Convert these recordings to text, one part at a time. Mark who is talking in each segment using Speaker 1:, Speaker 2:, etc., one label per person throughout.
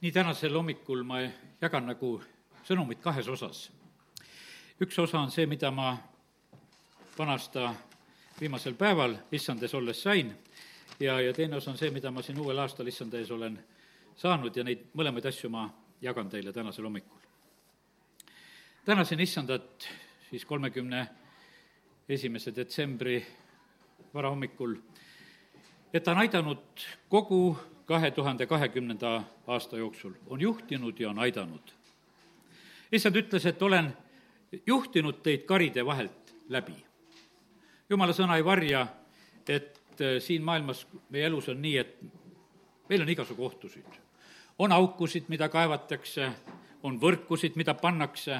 Speaker 1: nii tänasel hommikul ma jagan nagu sõnumit kahes osas. üks osa on see, mida ma vanasta viimasel päeval issandes olles sain ja, ja teine osa on see, mida ma siin uuel aastal issanda ees olen saanud ja neid mõlemaid asju ma jagan teile tänasel hommikul. tänasin issandat siis kolmekümne esimese detsembri varahommikul, et ta on aidanud kogu kahe tuhande kahekümnenda aasta jooksul, on juhtinud ja on aidanud. issand ütles, et olen juhtinud teid karide vahelt läbi. jumala sõna ei varja, et äh, siin maailmas, meie elus on nii, et meil on igasugu ohtusid. on aukusid, mida kaevatakse, on võrkusid, mida pannakse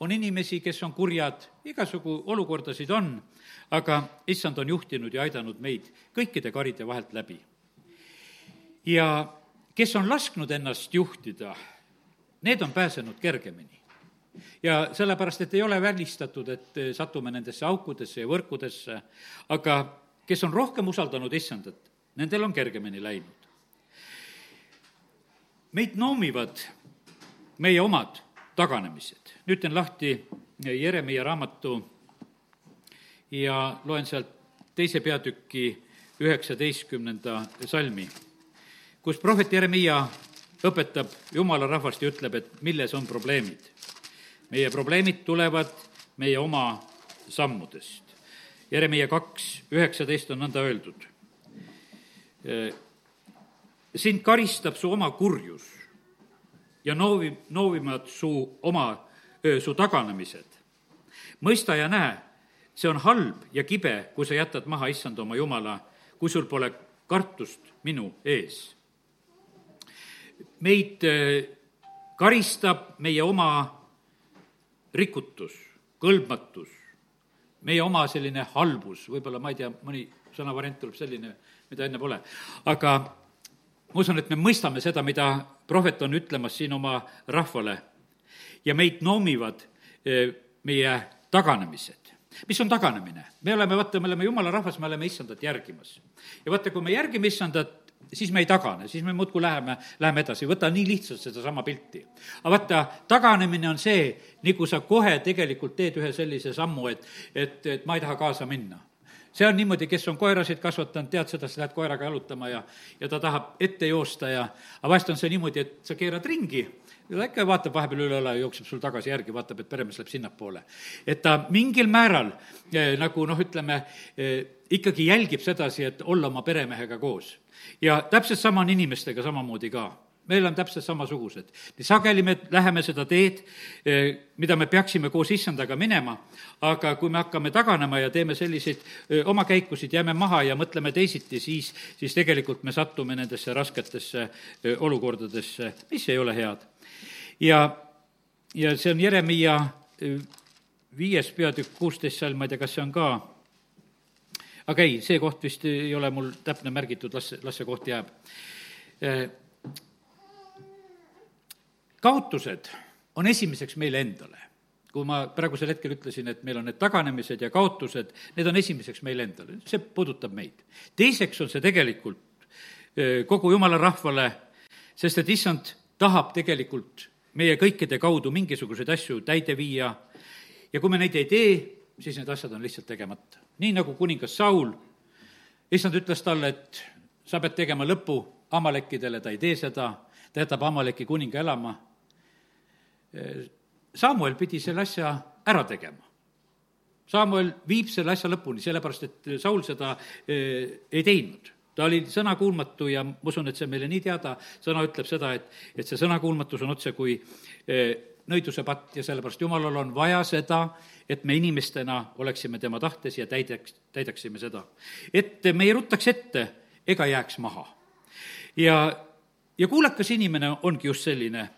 Speaker 1: on inimesi, kes on kurjad, igasugu olukordasid on, aga issand on juhtinud ja aidanud meid kõikide karide vahelt läbi. Ja kes on lasknud ennast juhtida, need on pääsenud kergemini. ja sellepärast, et ei ole välistatud, et satume nendesse aukudesse ja võrkudesse, aga kes on rohkem usaldanud issandat, nendel on kergemini läinud. meid noomivad meie omad taganemised. nüüd teen lahti Jeremiah raamatu ja loen sealt teise peatüki üheksateistkümnenda salmi, kus prohvet Jeremiah õpetab jumala rahvast ja ütleb, et milles on probleemid. meie probleemid tulevad meie oma sammudest. Jeremiah kaks üheksateist on nõnda öeldud. sind karistab su oma kurjus ja noovi, noovivad su oma, su taganemised. mõista ja näe, see on halb ja kibe, kui sa jätad maha issand oma jumala, kui sul pole kartust minu ees. Meid karistab meie oma rikutus, kõlbmatus, meie oma selline halbus, võib-olla ma ei tea, mõni sõnavariant tuleb selline, mida enne pole, aga ma usun, et me mõistame seda, mida prohvet on ütlemas siin oma rahvale ja meid noomivad eh, meie taganemised. mis on taganemine? me oleme, vaata, me oleme jumala rahvas, me oleme issandat järgimas. ja vaata, kui me järgime issandat, siis me ei tagane, siis me muudkui läheme, läheme edasi, võta nii lihtsalt sedasama pilti. aga vaata, taganemine on see, nagu sa kohe tegelikult teed ühe sellise sammu, et, et, et ma ei taha kaasa minna see on niimoodi, kes on koerasid kasvatanud, tead seda, sa lähed koeraga jalutama ja, ja ta tahab ette joosta ja, aga vahest on see niimoodi, et sa keerad ringi, ta ikka vaatab vahepeal üle õla ja jookseb sul tagasi järgi, vaatab, et peremees läheb sinnapoole. et ta mingil määral eh, nagu noh, ütleme eh,, ikkagi jälgib sedasi, et olla oma peremehega koos. Ja täpselt sama on inimestega samamoodi ka meil on täpselt samasugused. nii sageli me läheme seda teed, eh, mida me peaksime koos issandaga minema, aga kui me hakkame taganema ja teeme selliseid eh, oma käikusid, jääme maha ja mõtleme teisiti, siis, siis tegelikult me satume nendesse rasketesse eh, olukordadesse, mis ei ole head. ja, ja see on Jeremiia viies peatükk, kuusteist salm, ma ei tea, kas see on ka aga ei, see koht vist ei ole mul täpne märgitud, las, las see koht jääb kaotused on esimeseks meile endale. kui ma praegusel hetkel ütlesin, et meil on need taganemised ja kaotused, need on esimeseks meile endale, see puudutab meid. teiseks on see tegelikult kogu jumala rahvale, sest et issand tahab tegelikult meie kõikide kaudu mingisuguseid asju täide viia ja kui me neid ei tee, siis need asjad on lihtsalt tegemata. Nii nagu kuningas Saul, issand ütles talle, et sa pead tegema lõpu Amalekkidele, ta ei tee seda, ta jätab Amaleki kuninga elama Samuel pidi selle asja ära tegema. Samuel viib selle asja lõpuni, sellepärast et Saul seda eh, ei teinud. ta oli sõnakuulmatu ja ma usun, et see on meile nii teada, sõna ütleb seda, et, et see sõnakuulmatus on otse kui eh, nõiduse patt ja sellepärast Jumalal on vaja seda, et me inimestena oleksime tema tahtes ja täidaks, täidaksime seda. et me ei ruttaks ette ega jääks maha. ja, ja kuulekas inimene ongi just selline,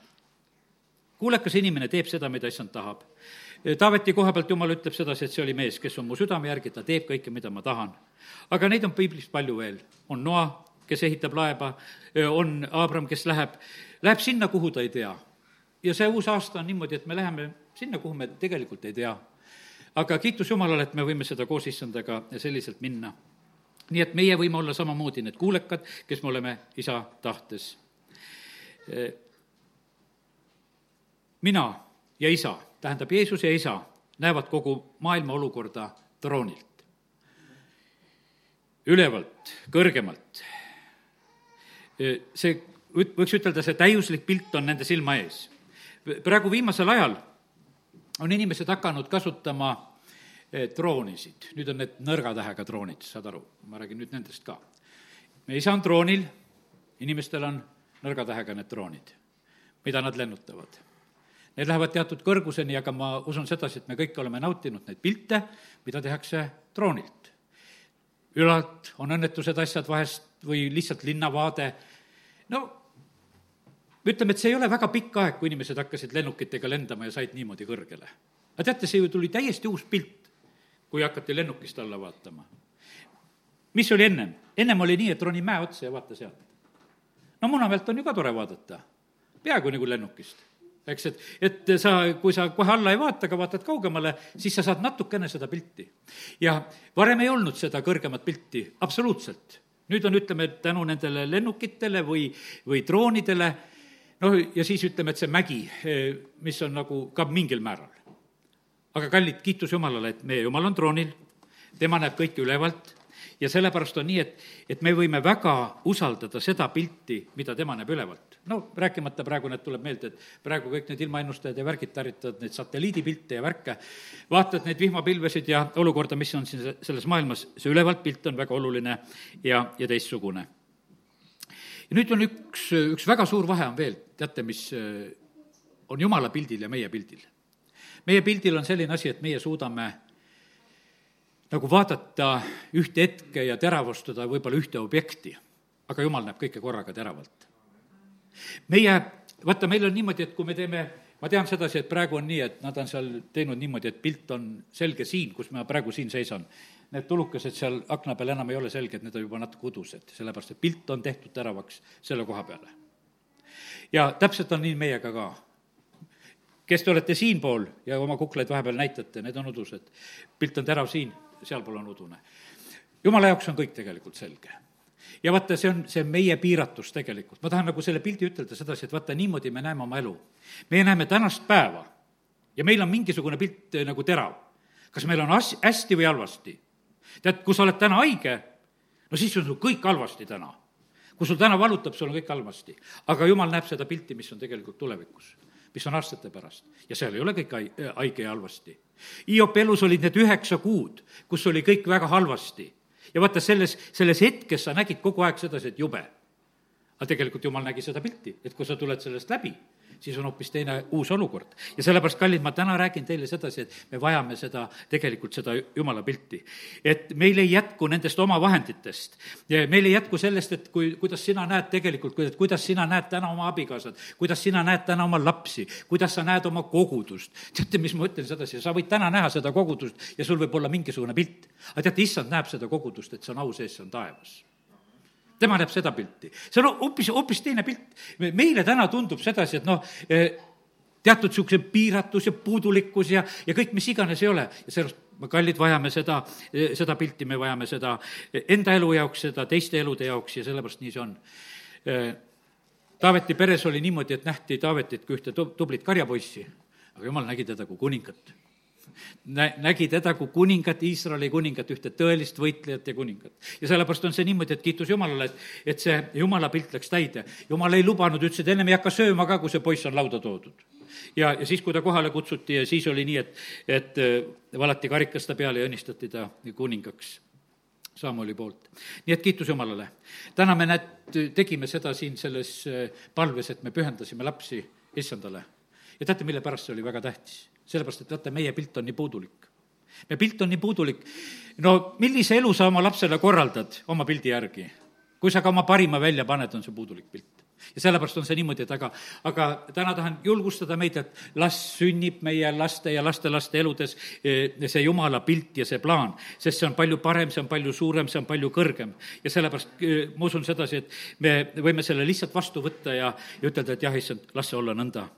Speaker 1: kuulekas inimene teeb seda, mida issand tahab. Taaveti koha pealt Jumal ütleb sedasi, et see oli mees, kes on mu südame järgi, ta teeb kõike, mida ma tahan. aga neid on piiblis palju veel. on Noa, kes ehitab laeva, on Abram, kes läheb, läheb sinna, kuhu ta ei tea. Ja see uus aasta on niimoodi, et me läheme sinna, kuhu me tegelikult ei tea. aga kiitus Jumalale, et me võime seda koos issandaga selliselt minna. nii et meie võime olla samamoodi need kuulekad, kes me oleme isa tahtes mina ja isa, tähendab Jeesus ja isa, näevad kogu maailma olukorda troonilt. ülevalt, kõrgemalt. see, võiks ütelda, see täiuslik pilt on nende silma ees. Praegu viimasel ajal on inimesed hakanud kasutama troonisid, nüüd on need nõrga tähega troonid, saad aru, ma räägin nüüd nendest ka. meie isa on troonil, inimestel on nõrga tähega need troonid, mida nad lennutavad Need lähevad teatud kõrguseni, aga ma usun sedasi, et me kõik oleme nautinud neid pilte, mida tehakse troonilt. ülalt on õnnetused asjad vahest või lihtsalt linnavaade, no ütleme, et see ei ole väga pikk aeg, kui inimesed hakkasid lennukitega lendama ja said niimoodi kõrgele. aga teate, see ju tuli täiesti uus pilt, kui hakati lennukist alla vaatama. mis oli ennem? ennem oli nii, et roni mäe otsa ja vaata sealt. no Munamäelt on ju ka tore vaadata, peaaegu nagu lennukist eks, et, et sa, kui sa kohe alla ei vaata, aga vaatad kaugemale, siis sa saad natukene seda pilti. ja varem ei olnud seda kõrgemat pilti, absoluutselt. nüüd on, ütleme, tänu nendele lennukitele või, või droonidele, noh, ja siis ütleme, et see mägi, mis on nagu ka mingil määral. aga kallid, kiitus Jumalale, et meie Jumal on troonil, tema näeb kõike ülevalt. Ja sellepärast on nii, et, et me võime väga usaldada seda pilti, mida tema näeb ülevalt. No rääkimata praegu, need tuleb meelde, et praegu kõik need ilmaennustajad ja värgid tarvitavad neid satelliidipilte ja värke, vaatad neid vihmapilvesid ja olukorda, mis on siin selles maailmas, see ülevalt pilt on väga oluline ja, ja teistsugune. Ja nüüd on üks, üks väga suur vahe on veel, teate, mis äh, on jumala pildil ja meie pildil. meie pildil on selline asi, et meie suudame nagu vaadata ühte hetke ja teravustada võib-olla ühte objekti, aga jumal näeb kõike korraga teravalt meie, vaata, meil on niimoodi, et kui me teeme ma tean sedasi, et praegu on nii, et nad on seal teinud niimoodi, et pilt on selge siin, kus ma praegu siin seisan. Need tulukesed seal akna peal enam ei ole selged, need on juba natuke udused, sellepärast et pilt on tehtud teravaks selle koha peale. ja täpselt on nii meiega ka. kes te olete siinpool ja oma kuklaid vahepeal näitate, need on udused. pilt on terav siin, sealpool on udune. jumala jaoks on kõik tegelikult selge ja vaata, see on, see meie piiratus tegelikult. ma tahan nagu selle pildi ütelda sedasi, et vaata, niimoodi me näeme oma elu. meie näeme tänast päeva ja meil on mingisugune pilt eh, nagu terav. kas meil on as-, hästi või halvasti? Tead, kui sa oled täna haige, no siis on sul kõik halvasti täna. kui sul täna valutab, sul on kõik halvasti. aga jumal näeb seda pilti, mis on tegelikult tulevikus mis on aastate pärast ja seal ei ole kõik haige ja halvasti. Hiop elus olid need üheksa kuud, kus oli kõik väga halvasti ja vaata, selles, selles hetkes sa nägid kogu aeg sedasi, et jube. aga tegelikult jumal nägi seda pilti, et kui sa tuled sellest läbi, siis on hoopis teine uus olukord. ja sellepärast, kallid, ma täna räägin teile sedasi, et me vajame seda, tegelikult seda jumala pilti. et meil ei jätku nendest omavahenditest. meil ei jätku sellest, et kui, kuidas sina näed tegelikult, kuidas, sina näed täna oma abikaasat, kuidas sina näed täna oma lapsi, kuidas sa näed oma kogudust. teate, mis ma ütlen sedasi, sa võid täna näha seda kogudust ja sul võib olla mingisugune pilt. aga teate, issand näeb seda kogudust, et see on au sees, see on taevas tema näeb seda pilti. see on hoopis, hoopis teine pilt. meile täna tundub sedasi, et noh, eh, teatud niisuguse piiratus ja puudulikkus ja, ja kõik, mis iganes ei ole ja sellest me kallid vajame seda, eh, seda pilti, me vajame seda enda elu jaoks, seda teiste elude jaoks ja sellepärast nii see on. Eh, Taaveti peres oli niimoodi, et nähti Taavetit kui ühte tublit karjapoissi, aga jumal nägi teda kui kuningat nä-, nägi teda kui kuningat, Iisraeli kuningat, ühte tõelist võitlejat ja kuningat. ja sellepärast on see niimoodi, et kiitus Jumalale, et, et see Jumala pilt läks täide. Jumal ei lubanud, ütles, et ennem ei hakka sööma ka, kui see poiss on lauda toodud. ja, ja siis, kui ta kohale kutsuti ja siis oli nii, et, et äh, valati karikas ta peale ja õnnistati ta kuningaks Samuli poolt. nii et kiitus Jumalale. täna me näed, tegime seda siin selles äh, palves, et me pühendasime lapsi issandale. ja teate, mille pärast see oli väga tähtis? Sellepärast, et vaata, meie pilt on nii puudulik. meie pilt on nii puudulik. no millise elu sa oma lapsele korraldad oma pildi järgi? kui sa ka oma parima välja paned, on see puudulik pilt ja sellepärast on see niimoodi, et aga, aga täna tahan julgustada meid, et las sünnib meie laste ja lastelaste eludes eh, see jumala pilt ja see plaan, sest see on palju parem, see on palju suurem, see on palju kõrgem. ja sellepärast eh, ma usun sedasi, et me võime selle lihtsalt vastu võtta ja, ja ütelda, et jah, issand, las see olla nõnda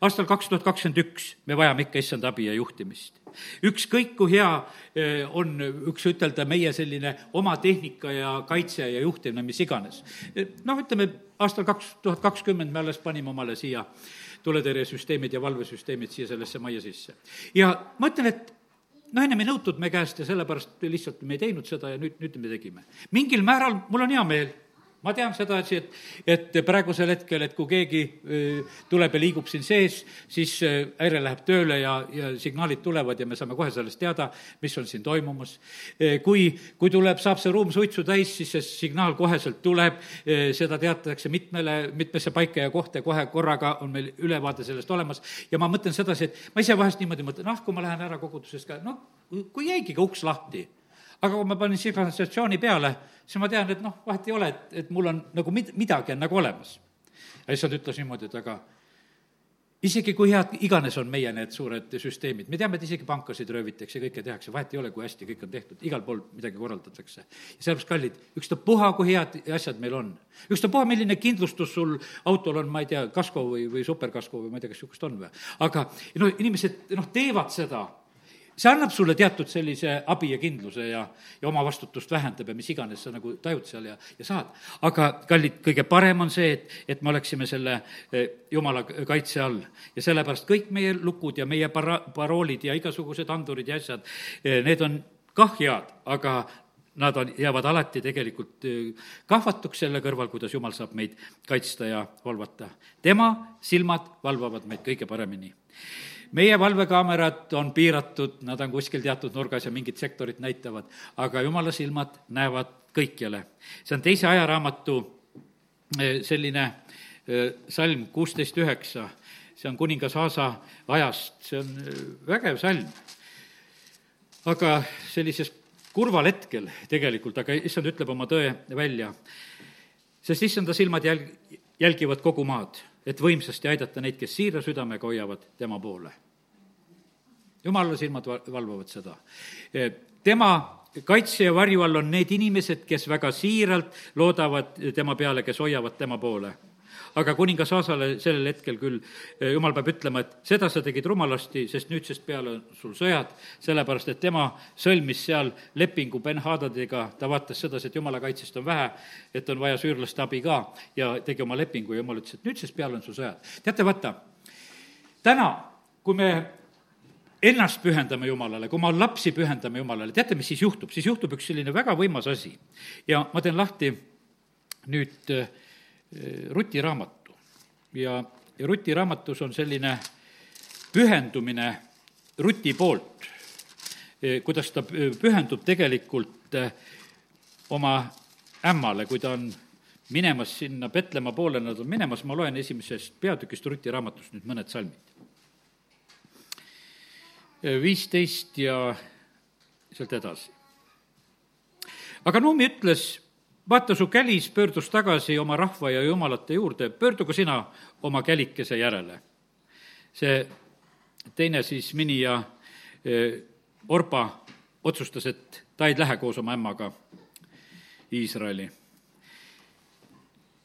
Speaker 1: aastal kaks tuhat kakskümmend üks me vajame ikka issand abi ja juhtimist. ükskõik, kui hea eh, on üks ütelda meie selline oma tehnika ja kaitse ja juhtimine, mis iganes. noh, ütleme aastal kaks tuhat kakskümmend me alles panime omale siia tuletõrjesüsteemid ja valvesüsteemid siia sellesse majja sisse. ja ma ütlen, et noh, ennem ei nõutud me käest ja sellepärast lihtsalt me ei teinud seda ja nüüd, nüüd me tegime. mingil määral mul on hea meel ma tean sedasi, et, et praegusel hetkel, et kui keegi tuleb ja liigub siin sees, siis häire läheb tööle ja, ja signaalid tulevad ja me saame kohe sellest teada, mis on siin toimumas. kui, kui tuleb, saab see ruum suitsu täis, siis see signaal koheselt tuleb, seda teatatakse mitmele, mitmesse paika ja kohta ja kohe korraga on meil ülevaade sellest olemas. ja ma mõtlen sedasi, et ma ise vahest niimoodi mõtlen, ah, kui ma lähen ära kogudusest ka, noh, kui jäigi ka uks lahti aga kui ma panin signalisatsiooni peale, siis ma tean, et noh, vahet ei ole, et, et mul on nagu mid-, midagi on nagu olemas. ja issand ütles niimoodi, et aga isegi kui head iganes on meie need suured süsteemid, me teame, et isegi pankasid röövitakse ja kõike tehakse, vahet ei ole, kui hästi kõik on tehtud, igal pool midagi korraldatakse. ja sellepärast, kallid, ükstapuha, kui head asjad meil on, ükstapuha, milline kindlustus sul autol on, ma ei tea, kasko või, või superkasko või ma ei tea, kas niisugust on või, aga no inimesed, noh, teevad seda see annab sulle teatud sellise abi ja kindluse ja, ja oma vastutust vähendab ja mis iganes sa nagu tajud seal ja, ja saad. aga kallid, kõige parem on see, et, et me oleksime selle eh, jumala kaitse all. ja sellepärast kõik meie lukud ja meie para-, paroolid ja igasugused andurid ja asjad, eh, need on kah head, aga nad on, jäävad alati tegelikult eh, kahvatuks selle kõrval, kuidas Jumal saab meid kaitsta ja valvata. tema silmad valvavad meid kõige paremini meie valvekaamerad on piiratud, nad on kuskil teatud nurgas ja mingit sektorit näitavad, aga jumala silmad näevad kõikjale. see on teise ajaraamatu eh, selline eh, salm kuusteist üheksa, see on kuningas Aasa ajast, see on eh, vägev salm. aga sellises kurval hetkel tegelikult, aga issand ütleb oma tõe välja, sest issanda silmad jälg-, jälgivad kogu maad et võimsasti aidata neid, kes siira südamega hoiavad tema poole. jumala silmad valvavad seda. tema kaitse ja varju all on need inimesed, kes väga siiralt loodavad tema peale, kes hoiavad tema poole aga kuningas Aasale sellel hetkel küll eh, jumal peab ütlema, et seda sa tegid rumalasti, sest nüüdsest peale on sul sõjad, sellepärast et tema sõlmis seal lepingu Ben-Hadadiga, ta vaatas sedasi, et jumala kaitsest on vähe, et on vaja süürlaste abi ka ja tegi oma lepingu ja jumal ütles, et nüüdsest peale on sul sõjad. teate, vaata, täna, kui me ennast pühendame Jumalale, kui oma lapsi pühendame Jumalale, teate, mis siis juhtub? siis juhtub üks selline väga võimas asi. ja ma teen lahti nüüd äh, Eh, Ruti raamatu ja, ja Ruti raamatus on selline pühendumine Ruti poolt, eh, kuidas ta pühendub tegelikult eh, oma ämmale, kui ta on minemas sinna Petlemma poole, nad on minemas, ma loen esimesest peatükist Ruti raamatust nüüd mõned salmid. viisteist ja sealt edasi. aga Nuumi ütles vaata, su kälis pöördus tagasi oma rahva ja jumalate juurde, pöördugu sina oma kälikese järele. see teine siis, Mini ja e, Orba otsustas, et ta ei lähe koos oma ämmaga Iisraeli.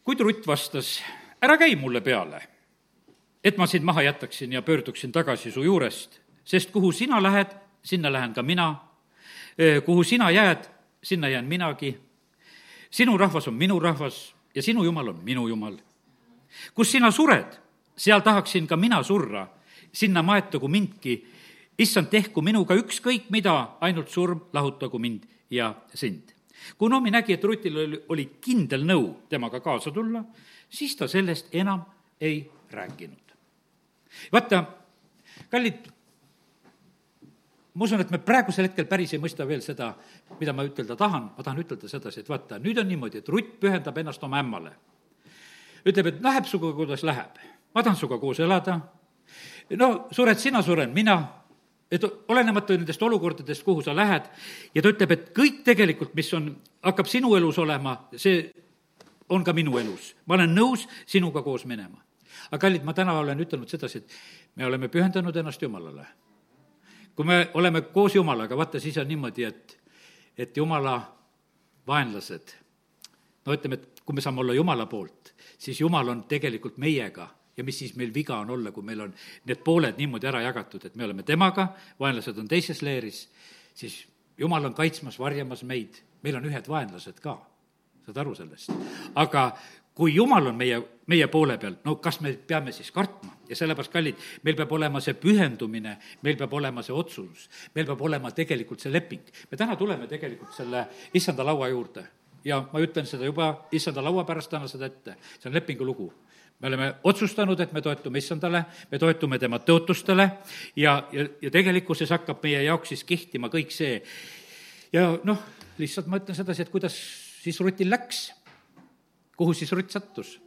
Speaker 1: kuid Rutt vastas, ära käi mulle peale, et ma sind maha jätaksin ja pöörduksin tagasi su juurest, sest kuhu sina lähed, sinna lähen ka mina, e, kuhu sina jääd, sinna jään minagi sinu rahvas on minu rahvas ja sinu jumal on minu jumal. kus sina sured, seal tahaksin ka mina surra, sinna maetagu mindki. issand, tehku minuga ükskõik mida, ainult surm lahutagu mind ja sind. kui Noomi nägi, et Rutil oli, oli kindel nõu temaga kaasa tulla, siis ta sellest enam ei rääkinud. vaata, kallid ma usun, et me praegusel hetkel päris ei mõista veel seda, mida ma ütelda tahan, ma tahan ütelda sedasi, et vaata, nüüd on niimoodi, et Rutt pühendab ennast oma ämmale. ütleb, et läheb sinuga, kuidas läheb. ma tahan sinuga koos elada, no sured sina, suren mina, et olenemata nendest olukordadest, kuhu sa lähed, ja ta ütleb, et kõik tegelikult, mis on, hakkab sinu elus olema, see on ka minu elus. ma olen nõus sinuga koos minema. aga kallid, ma täna olen ütelnud sedasi, et me oleme pühendanud ennast Jumalale kui me oleme koos Jumalaga, vaata, siis on niimoodi, et, et Jumala vaenlased, no ütleme, et kui me saame olla Jumala poolt, siis Jumal on tegelikult meiega. Ja mis siis meil viga on olla, kui meil on need pooled niimoodi ära jagatud, et me oleme temaga, vaenlased on teises leeris, siis jumal on kaitsmas, varjamas meid, meil on ühed vaenlased ka, saad aru sellest? aga kui jumal on meie, meie poole peal, no kas me peame siis kartma? ja sellepärast, kallid, meil peab olema see pühendumine, meil peab olema see otsus, meil peab olema tegelikult see leping. me täna tuleme tegelikult selle issanda laua juurde ja ma ütlen seda juba issanda laua pärast täna seda ette, see on lepingu lugu me oleme otsustanud, et me toetume issandale, me toetume tema tõotustele ja, ja, ja tegelikkuses hakkab meie jaoks siis kehtima kõik see. ja noh, lihtsalt ma ütlen sedasi, et kuidas siis Rutil läks. Kuhu siis Rutt sattus?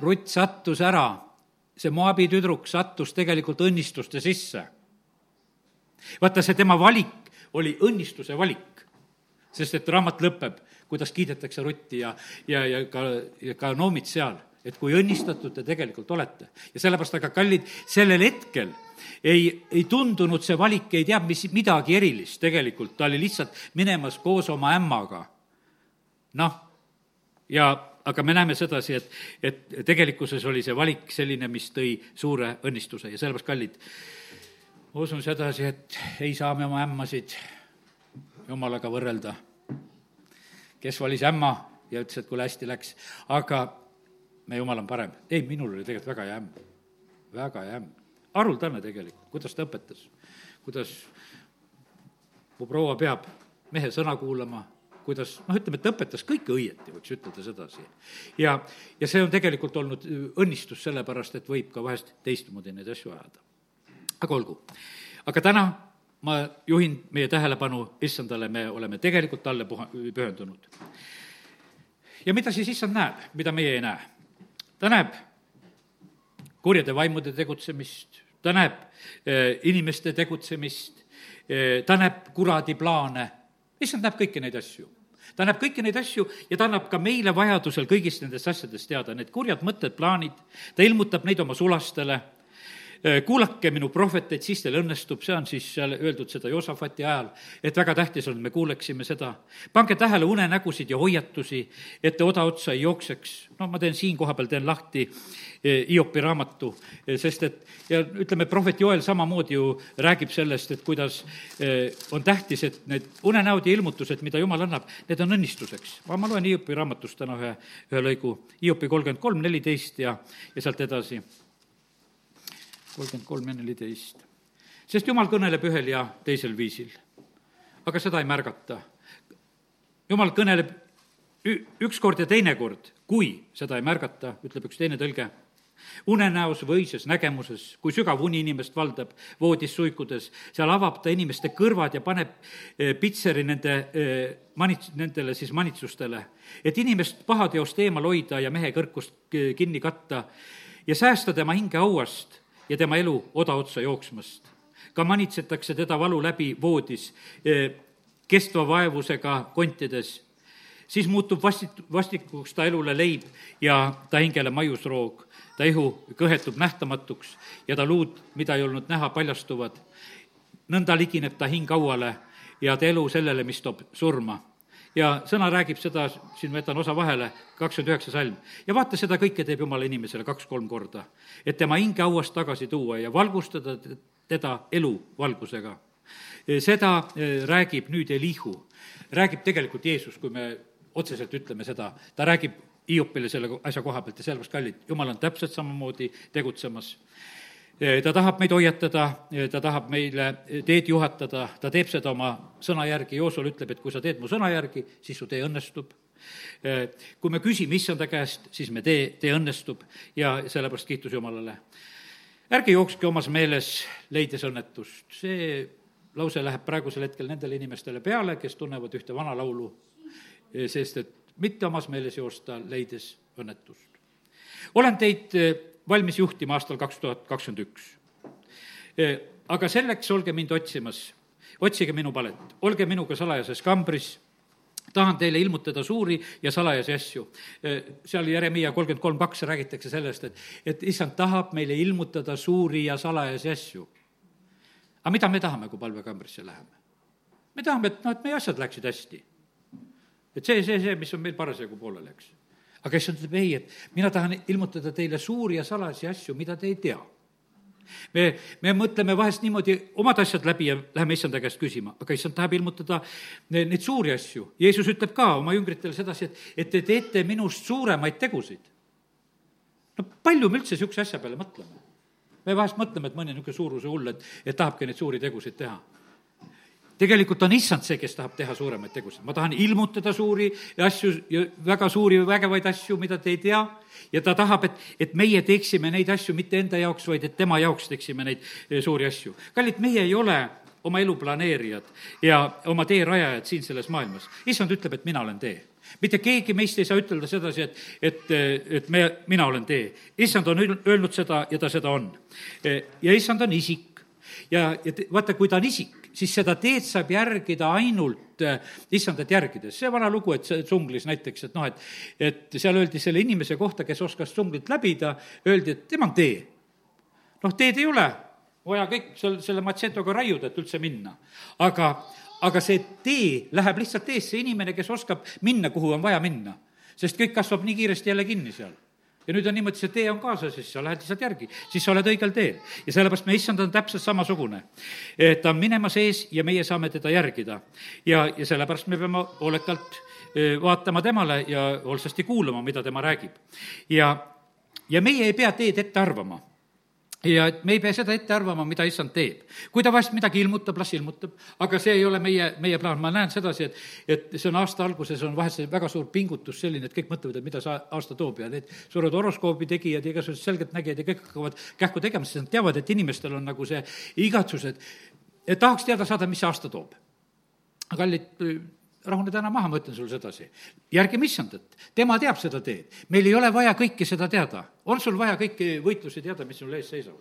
Speaker 1: Rutt sattus ära, see Moabi tüdruk sattus tegelikult õnnistuste sisse. vaata, see tema valik oli õnnistuse valik, sest et raamat lõpeb, kuidas kiidetakse Rutti ja, ja, ja ka, ja ka Noomit seal et kui õnnistatud te tegelikult olete. ja sellepärast, aga kallid, sellel hetkel ei, ei tundunud see valik, ei tea, mis, midagi erilist tegelikult, ta oli lihtsalt minemas koos oma ämmaga. noh, ja aga me näeme sedasi, et, et tegelikkuses oli see valik selline, mis tõi suure õnnistuse ja sellepärast, kallid, ma usun sedasi, et ei saa me oma ämmasid jumalaga võrrelda. kes valis ämma ja ütles, et kuule, hästi läks, aga meie jumal on parem. ei, minul oli tegelikult väga hea ämm, väga hea ämm. haruldane tegelikult, kuidas ta õpetas, kuidas mu proua peab mehe sõna kuulama, kuidas noh, ütleme, et ta õpetas kõike õieti, võiks ütelda sedasi. ja, ja see on tegelikult olnud õnnistus, sellepärast et võib ka vahest teistmoodi neid asju ajada. aga olgu. aga täna ma juhin meie tähelepanu issandale, me oleme tegelikult talle puha-, pühendunud. ja mida siis issand näeb, mida meie ei näe? ta näeb kurjade vaimude tegutsemist, ta näeb eh, inimeste tegutsemist, eh, ta näeb kuradi plaane, issand näeb kõiki neid asju. Ta näeb kõiki neid asju ja ta annab ka meile vajadusel kõigist nendest asjadest teada, need kurjad mõtted, plaanid, ta ilmutab neid oma sulastele kuulake minu prohveteid, siis teil õnnestub, see on siis seal öeldud seda Joosafati ajal, et väga tähtis on, et me kuuleksime seda. pange tähele unenägusid ja hoiatusi, et te odaotsa ei jookseks. no ma teen siin kohapeal, teen lahti äh, Hiopi raamatu, äh, sest et ja ütleme, prohvet Joel samamoodi ju räägib sellest, et kuidas on tähtis, et need unenäod ja ilmutused, mida Jumal annab, need on õnnistuseks. ma loen Hiopi raamatust täna ühe, ühe lõigu, Hiopi kolmkümmend kolm, neliteist ja, ja sealt edasi kolmkümmend kolm ja neliteist. sest jumal kõneleb ühel ja teisel viisil, aga seda ei märgata. jumal kõneleb ükskord ja teinekord, kui seda ei märgata, ütleb üks teine tõlge, unenäos või õises nägemuses, kui sügav uni inimest valdab voodis suikudes, seal avab ta inimeste kõrvad ja paneb eh, pitseri nende eh, manits-, nendele siis manitsustele, et inimest pahateost eemal hoida ja mehe kõrkust kinni katta ja säästa tema hinge hauast ja tema elu odaotsa jooksmast. ka manitsetakse teda valu läbi voodis, e, kestva vaevusega kontides. siis muutub vastit-, vastikuks ta elule leib ja ta hingele maiusroog. ta ihu kõhetub nähtamatuks ja ta luud, mida ei olnud näha, paljastuvad. nõnda ligineb ta hing hauale ja ta elu sellele, mis toob surma ja sõna räägib seda, siin ma jätan osa vahele, kakskümmend üheksa salm. ja vaata, seda kõike teeb jumala inimesele kaks-kolm korda. et tema hinge hauast tagasi tuua ja valgustada teda elu valgusega. seda eh, räägib nüüd Elihu, räägib tegelikult Jeesus, kui me otseselt ütleme seda, ta räägib Hiopile selle asja koha pealt ja sellepärast, kallid, jumal on täpselt samamoodi tegutsemas ta tahab meid hoiatada, ta tahab meile teed juhatada, ta teeb seda oma sõna järgi, Joosol ütleb, et kui sa teed mu sõna järgi, siis su tee õnnestub. kui me küsime issanda käest, siis me tee, tee õnnestub ja sellepärast kiitus Jumalale. ärge jookske omas meeles, leides õnnetust, see lause läheb praegusel hetkel nendele inimestele peale, kes tunnevad ühte vana laulu, sest et mitte omas meeles joosta, leides õnnetust. olen teid valmis juhtima aastal kaks tuhat kakskümmend üks. aga selleks olge mind otsimas, otsige minu palet, olge minuga salajases kambris, tahan teile ilmutada suuri ja salajasi asju. seal Jeremiah kolmkümmend kolm kaks räägitakse sellest, et, et issand tahab meile ilmutada suuri ja salajasi asju. aga mida me tahame, kui palvekambrisse läheme? me tahame, et noh, et meie asjad läksid hästi. et see, see, see, mis on meil parasjagu pooleli, eks aga issand ütleb ei, et mina tahan ilmutada teile suuri ja salajasi asju, mida te ei tea me, me mõtleme vahest niimoodi omad asjad läbi ja läheme issanda käest küsima, aga issand tahab ilmutada neid suuri asju. Jeesus ütleb ka oma jüngritele sedasi, et, et te teete minust suuremaid tegusid. no palju me üldse niisuguse asja peale mõtleme? me vahest mõtleme, et mõni niisugune suuruse hull, et, et tahabki neid suuri tegusid teha tegelikult on issand see, kes tahab teha suuremaid tegusid. ma tahan ilmutada suuri asju väga suuri vägevaid asju, mida te ei tea, ja ta tahab, et, et meie teeksime neid asju mitte enda jaoks, vaid et tema jaoks teeksime neid eh, suuri asju. kallid, meie ei ole oma elu planeerijad ja oma tee rajajad siin selles maailmas. issand ütleb, et mina olen tee mitte keegi meist ei saa ütelda sedasi, et, et, et me, mina olen tee. issand on öelnud seda ja ta seda on. Eh, ja issand on isik ja, ja vaata, kui ta on isik, siis seda teed saab järgida ainult äh, issandat järgides. see vana lugu, et see džunglis näiteks, et noh, et, et seal öeldi selle inimese kohta, kes oskas džunglit läbida, öeldi, et tema on tee. noh, teed ei ole vaja kõik seal selle matsetoga raiuda, et üldse minna. aga, aga see tee läheb lihtsalt ees, see inimene, kes oskab minna, kuhu on vaja minna. sest kõik kasvab nii kiiresti jälle kinni seal ja nüüd on niimoodi, see tee on kaasas, siis sa lähed lihtsalt järgi, siis sa oled õigel teel. ja sellepärast meie issand on täpselt samasugune. ta on minemas ees ja meie saame teda järgida. ja, ja sellepärast me peame hoolekalt e, vaatama temale ja hoolsasti kuulama, mida tema räägib. ja, ja meie ei pea teed ette arvama ja et me ei pea seda ette arvama, mida issand teeb. kui ta vahest midagi ilmutab, las ilmutab, aga see ei ole meie, meie plaan, ma näen sedasi, et et see on aasta alguses, on vahest see väga suur pingutus selline, et kõik mõtlevad, et mida see aasta toob ja need suured horoskoobi tegijad ja igasugused selgeltnägijad ja kõik hakkavad kähku tegema, sest nad teavad, et inimestel on nagu see igatsus, et et tahaks teada saada, mis see aasta toob. kallid rahune täna maha, ma ütlen sulle sedasi. järgime issandat, tema teab seda teed. meil ei ole vaja kõike seda teada. on sul vaja kõiki võitlusi teada, mis sul ees seisavad?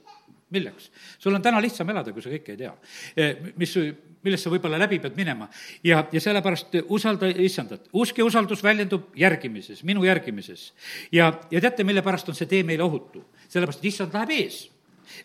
Speaker 1: milleks? sul on täna lihtsam elada, kui sa kõike ei tea. Eh, mis, millest sa võib-olla läbi pead minema. ja, ja sellepärast usalda issandat. usk ja usaldus väljendub järgimises, minu järgimises. ja, ja teate, mille pärast on see tee meile ohutu? sellepärast, et issand läheb ees.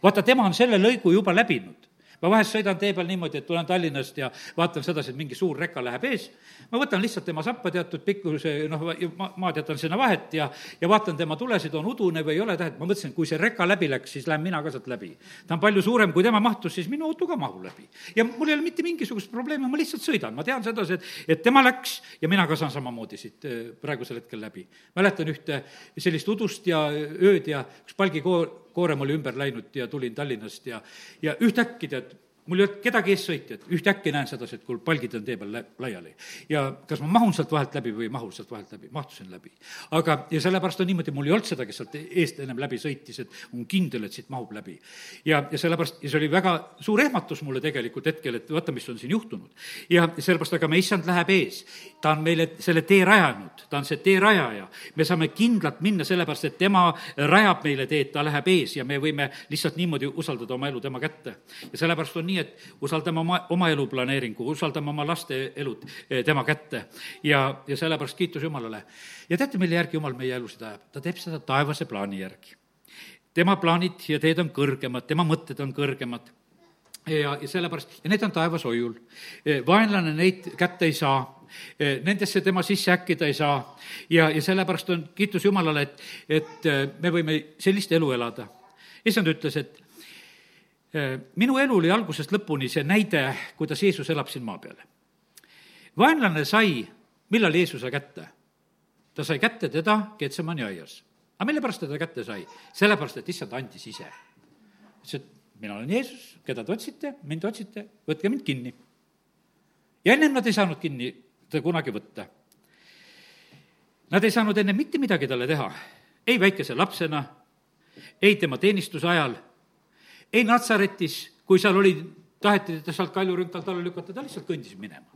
Speaker 1: vaata, tema on selle lõigu juba läbinud ma vahest sõidan tee peal niimoodi, et tulen Tallinnast ja vaatan sedasi, et mingi suur reka läheb ees, ma võtan lihtsalt tema sappa teatud pikkuse, noh, ma, maad jätan sinna vahet ja, ja vaatan tema tulesid, on udune või ei ole tähet, ma mõtlesin, kui see reka läbi läks, siis lähen mina ka sealt läbi. ta on palju suurem, kui tema mahtus, siis minu auto ka mahub läbi. ja mul ei ole mitte mingisugust probleemi, ma lihtsalt sõidan, ma tean sedasi, et, et tema läks ja mina ka saan samamoodi siit äh, praegusel hetkel läbi. mäletan ühte sellist udust ja ööd ja üks palgikoor koorem oli ümber läinud ja tulin Tallinnast ja, ja ühtäkki tead, mul ei olnud kedagi eessõitjat, ühtäkki näen sedasi, et kuule, palgid on tee peal laiali. ja kas ma mahun sealt vahelt läbi või ei mahu sealt vahelt läbi, mahtusin läbi. aga, ja sellepärast on niimoodi, mul ei olnud seda, kes sealt eest ennem läbi sõitis, et on kindel, et siit mahub läbi. ja, ja sellepärast, ja see oli väga suur ehmatus mulle tegelikult hetkel, et vaata, mis on siin juhtunud. ja sellepärast, aga me issand läheb ees. ta on meile selle tee rajanud, ta on see tee rajaja. me saame kindlalt minna, sellepärast et tema rajab meile teed, ta läheb ees ja me võime lihtsalt niimoodi usaldada oma elu tema kätte. ja sellepärast on nii, nii, et usaldame oma, oma elu planeeringu, usaldame oma laste elud eh, tema kätte ja, ja sellepärast kiitus Jumalale. ja teate, mille järgi Jumal meie elusid ajab? ta teeb seda taevase plaani järgi. tema plaanid ja teed on kõrgemad, tema mõtted on kõrgemad ja, ja sellepärast, ja need on taevas hoiul. Eh, vaenlane neid kätte ei saa, eh, nendesse tema sisse äkkida ei saa ja, ja sellepärast on kiitus Jumalale, et, et me võime sellist elu elada. issand ütles, et minu elu oli algusest lõpuni see näide, kuidas Jeesus elab siin maa peal. vaenlane sai millal Jeesuse kätte? ta sai kätte teda Getsemani aias. aga mille pärast ta kätte sai? sellepärast, et issand andis ise. ütles, et mina olen Jeesus, keda te otsite, mind otsite, võtke mind kinni. ja ennem nad ei saanud kinni teda kunagi võtta. Nad ei saanud enne mitte midagi talle teha, ei väikese lapsena, ei tema teenistuse ajal ei Natsaretis, kui seal oli, taheti teda sealt kaljurünkalt alla lükata, ta lihtsalt kõndis minema.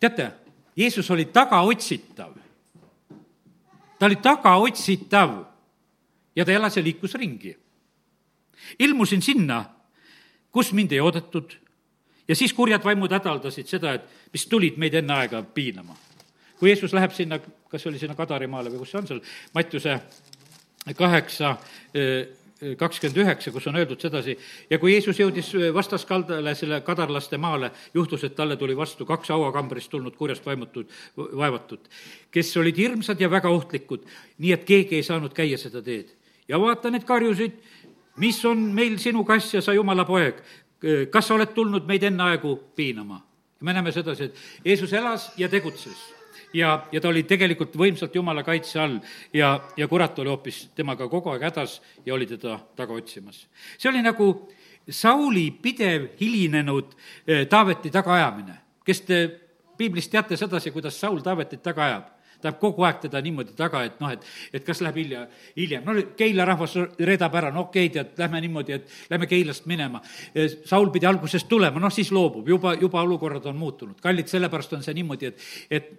Speaker 1: teate, Jeesus oli tagaotsitav. ta oli tagaotsitav ja ta elas ja liikus ringi. ilmusin sinna, kus mind ei oodatud ja siis kurjad vaimud hädaldasid seda, et mis tulid meid enne aega piinama. kui Jeesus läheb sinna, kas oli sinna Kadarimaale või kus see on seal, Mattiuse kaheksa kakskümmend üheksa, kus on öeldud sedasi, ja kui Jeesus jõudis vastaskaldale, selle kadarlaste maale, juhtus, et talle tuli vastu kaks hauakambrist tulnud kurjast vaimutud, vaevatud, kes olid hirmsad ja väga ohtlikud, nii et keegi ei saanud käia seda teed. ja vaata, need karjusid, mis on meil sinu kass ja sa jumala poeg, kas sa oled tulnud meid enne aegu piinama? me näeme sedasi, et Jeesus elas ja tegutses ja, ja ta oli tegelikult võimsalt Jumala kaitse all ja, ja kurat oli hoopis temaga kogu aeg hädas ja oli teda taga otsimas. see oli nagu Sauli pidev hilinenud eh, Taaveti tagaajamine. kes te piiblist teate sedasi, kuidas Saul Taavetit taga ajab? ta ajab kogu aeg teda niimoodi taga, et noh, et, et kas läheb hilja, hiljem, no Keila rahvas reedab ära, no okei okay,, tead, lähme niimoodi, et lähme Keilast minema. Eh, Saul pidi alguses tulema, noh siis loobub, juba, juba olukorrad on muutunud. kallid, sellepärast on see niimoodi, et, et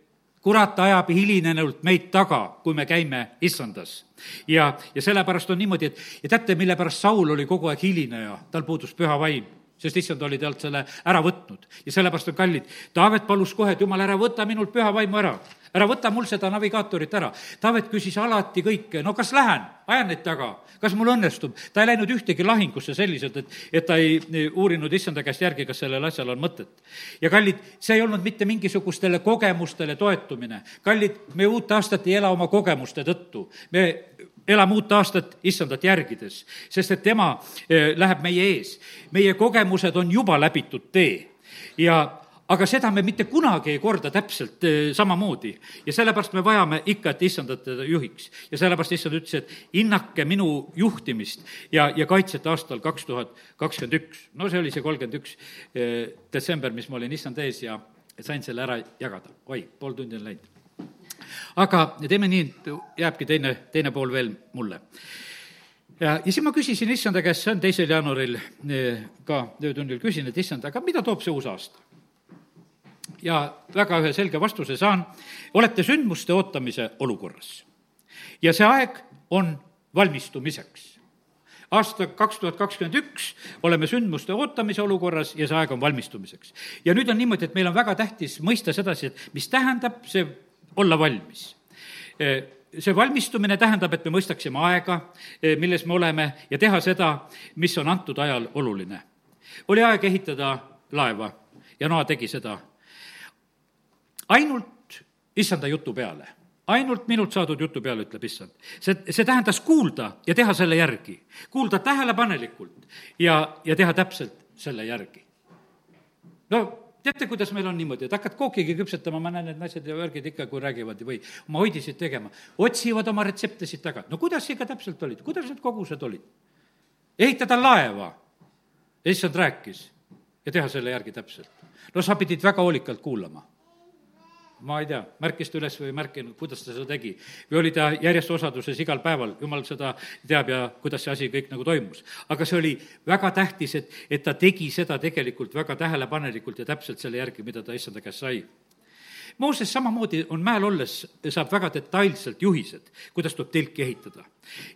Speaker 1: kurat ajab hilinenult meid taga, kui me käime issandas. ja, ja sellepärast on niimoodi, et ja teate, mille pärast Saul oli kogu aeg hilineja, tal puudus püha vaim sest issand oli talt selle ära võtnud ja sellepärast on kallid. Taavet palus kohe, et jumal, ära võta minult püha vaimu ära ära võta mul seda navigaatorit ära. Taavet küsis alati kõike, no kas lähen, ajan neid taga, kas mul õnnestub. ta ei läinud ühtegi lahingusse selliselt, et, et ta ei uurinud issanda käest järgi, kas sellel asjal on mõtet. ja kallid, see ei olnud mitte mingisugustele kogemustele toetumine. kallid, me uut aastat ei ela oma kogemuste tõttu. me elame uut aastat issandat järgides, sest et tema eh, läheb meie ees. meie kogemused on juba läbitud tee ja aga seda me mitte kunagi ei korda täpselt eh, samamoodi. ja sellepärast me vajame ikka, et issandat teda juhiks. ja sellepärast issand ütles, et hinnake minu juhtimist ja, ja kaitset aastal kaks tuhat kakskümmend üks. no see oli see kolmkümmend üks eh, detsember, mis ma olin issand ees ja sain selle ära jagada. oi, pool tundi on läinud. aga teeme nii, et jääbki teine, teine pool veel mulle ja, ja siis ma küsisin issanda käest, see on teisel jaanuaril eh, ka öötunnil, küsin, et issand, aga mida toob see uus aasta? Ja väga ühe selge vastuse saan, olete sündmuste ootamise olukorras. ja see aeg on valmistumiseks. aasta kaks tuhat kakskümmend üks oleme sündmuste ootamise olukorras ja see aeg on valmistumiseks. ja nüüd on niimoodi, et meil on väga tähtis mõista sedasi, et mis tähendab see olla valmis see valmistumine tähendab, et me mõistaksime aega, milles me oleme, ja teha seda, mis on antud ajal oluline. oli aeg ehitada laeva ja Noa tegi seda ainult issanda jutu peale ainult minult saadud jutu peale, ütleb issand. see, see tähendas kuulda ja teha selle järgi. kuulda tähelepanelikult ja, ja teha täpselt selle järgi. no teate, kuidas meil on niimoodi, et hakkad kookigi küpsetama, ma näen, et naised ja värgid ikka, kui räägivad või oma hoidisid tegema, otsivad oma retsepte siit taga. no kuidas ikka täpselt olid, kuidas need kogused olid? ehitada laeva, issand rääkis ja teha selle järgi täpselt. no sa pidid väga hoolikalt kuulama ma ei tea, märkis ta üles või ei märkinud, kuidas ta seda tegi. või oli ta järjest osaduses igal päeval, jumal seda teab ja kuidas see asi kõik nagu toimus. aga see oli väga tähtis, et, et ta tegi seda tegelikult väga tähelepanelikult ja täpselt selle järgi, mida ta issanda käest sai Mooses samamoodi on mäel olles, saab väga detailselt juhised, kuidas tuleb telki ehitada.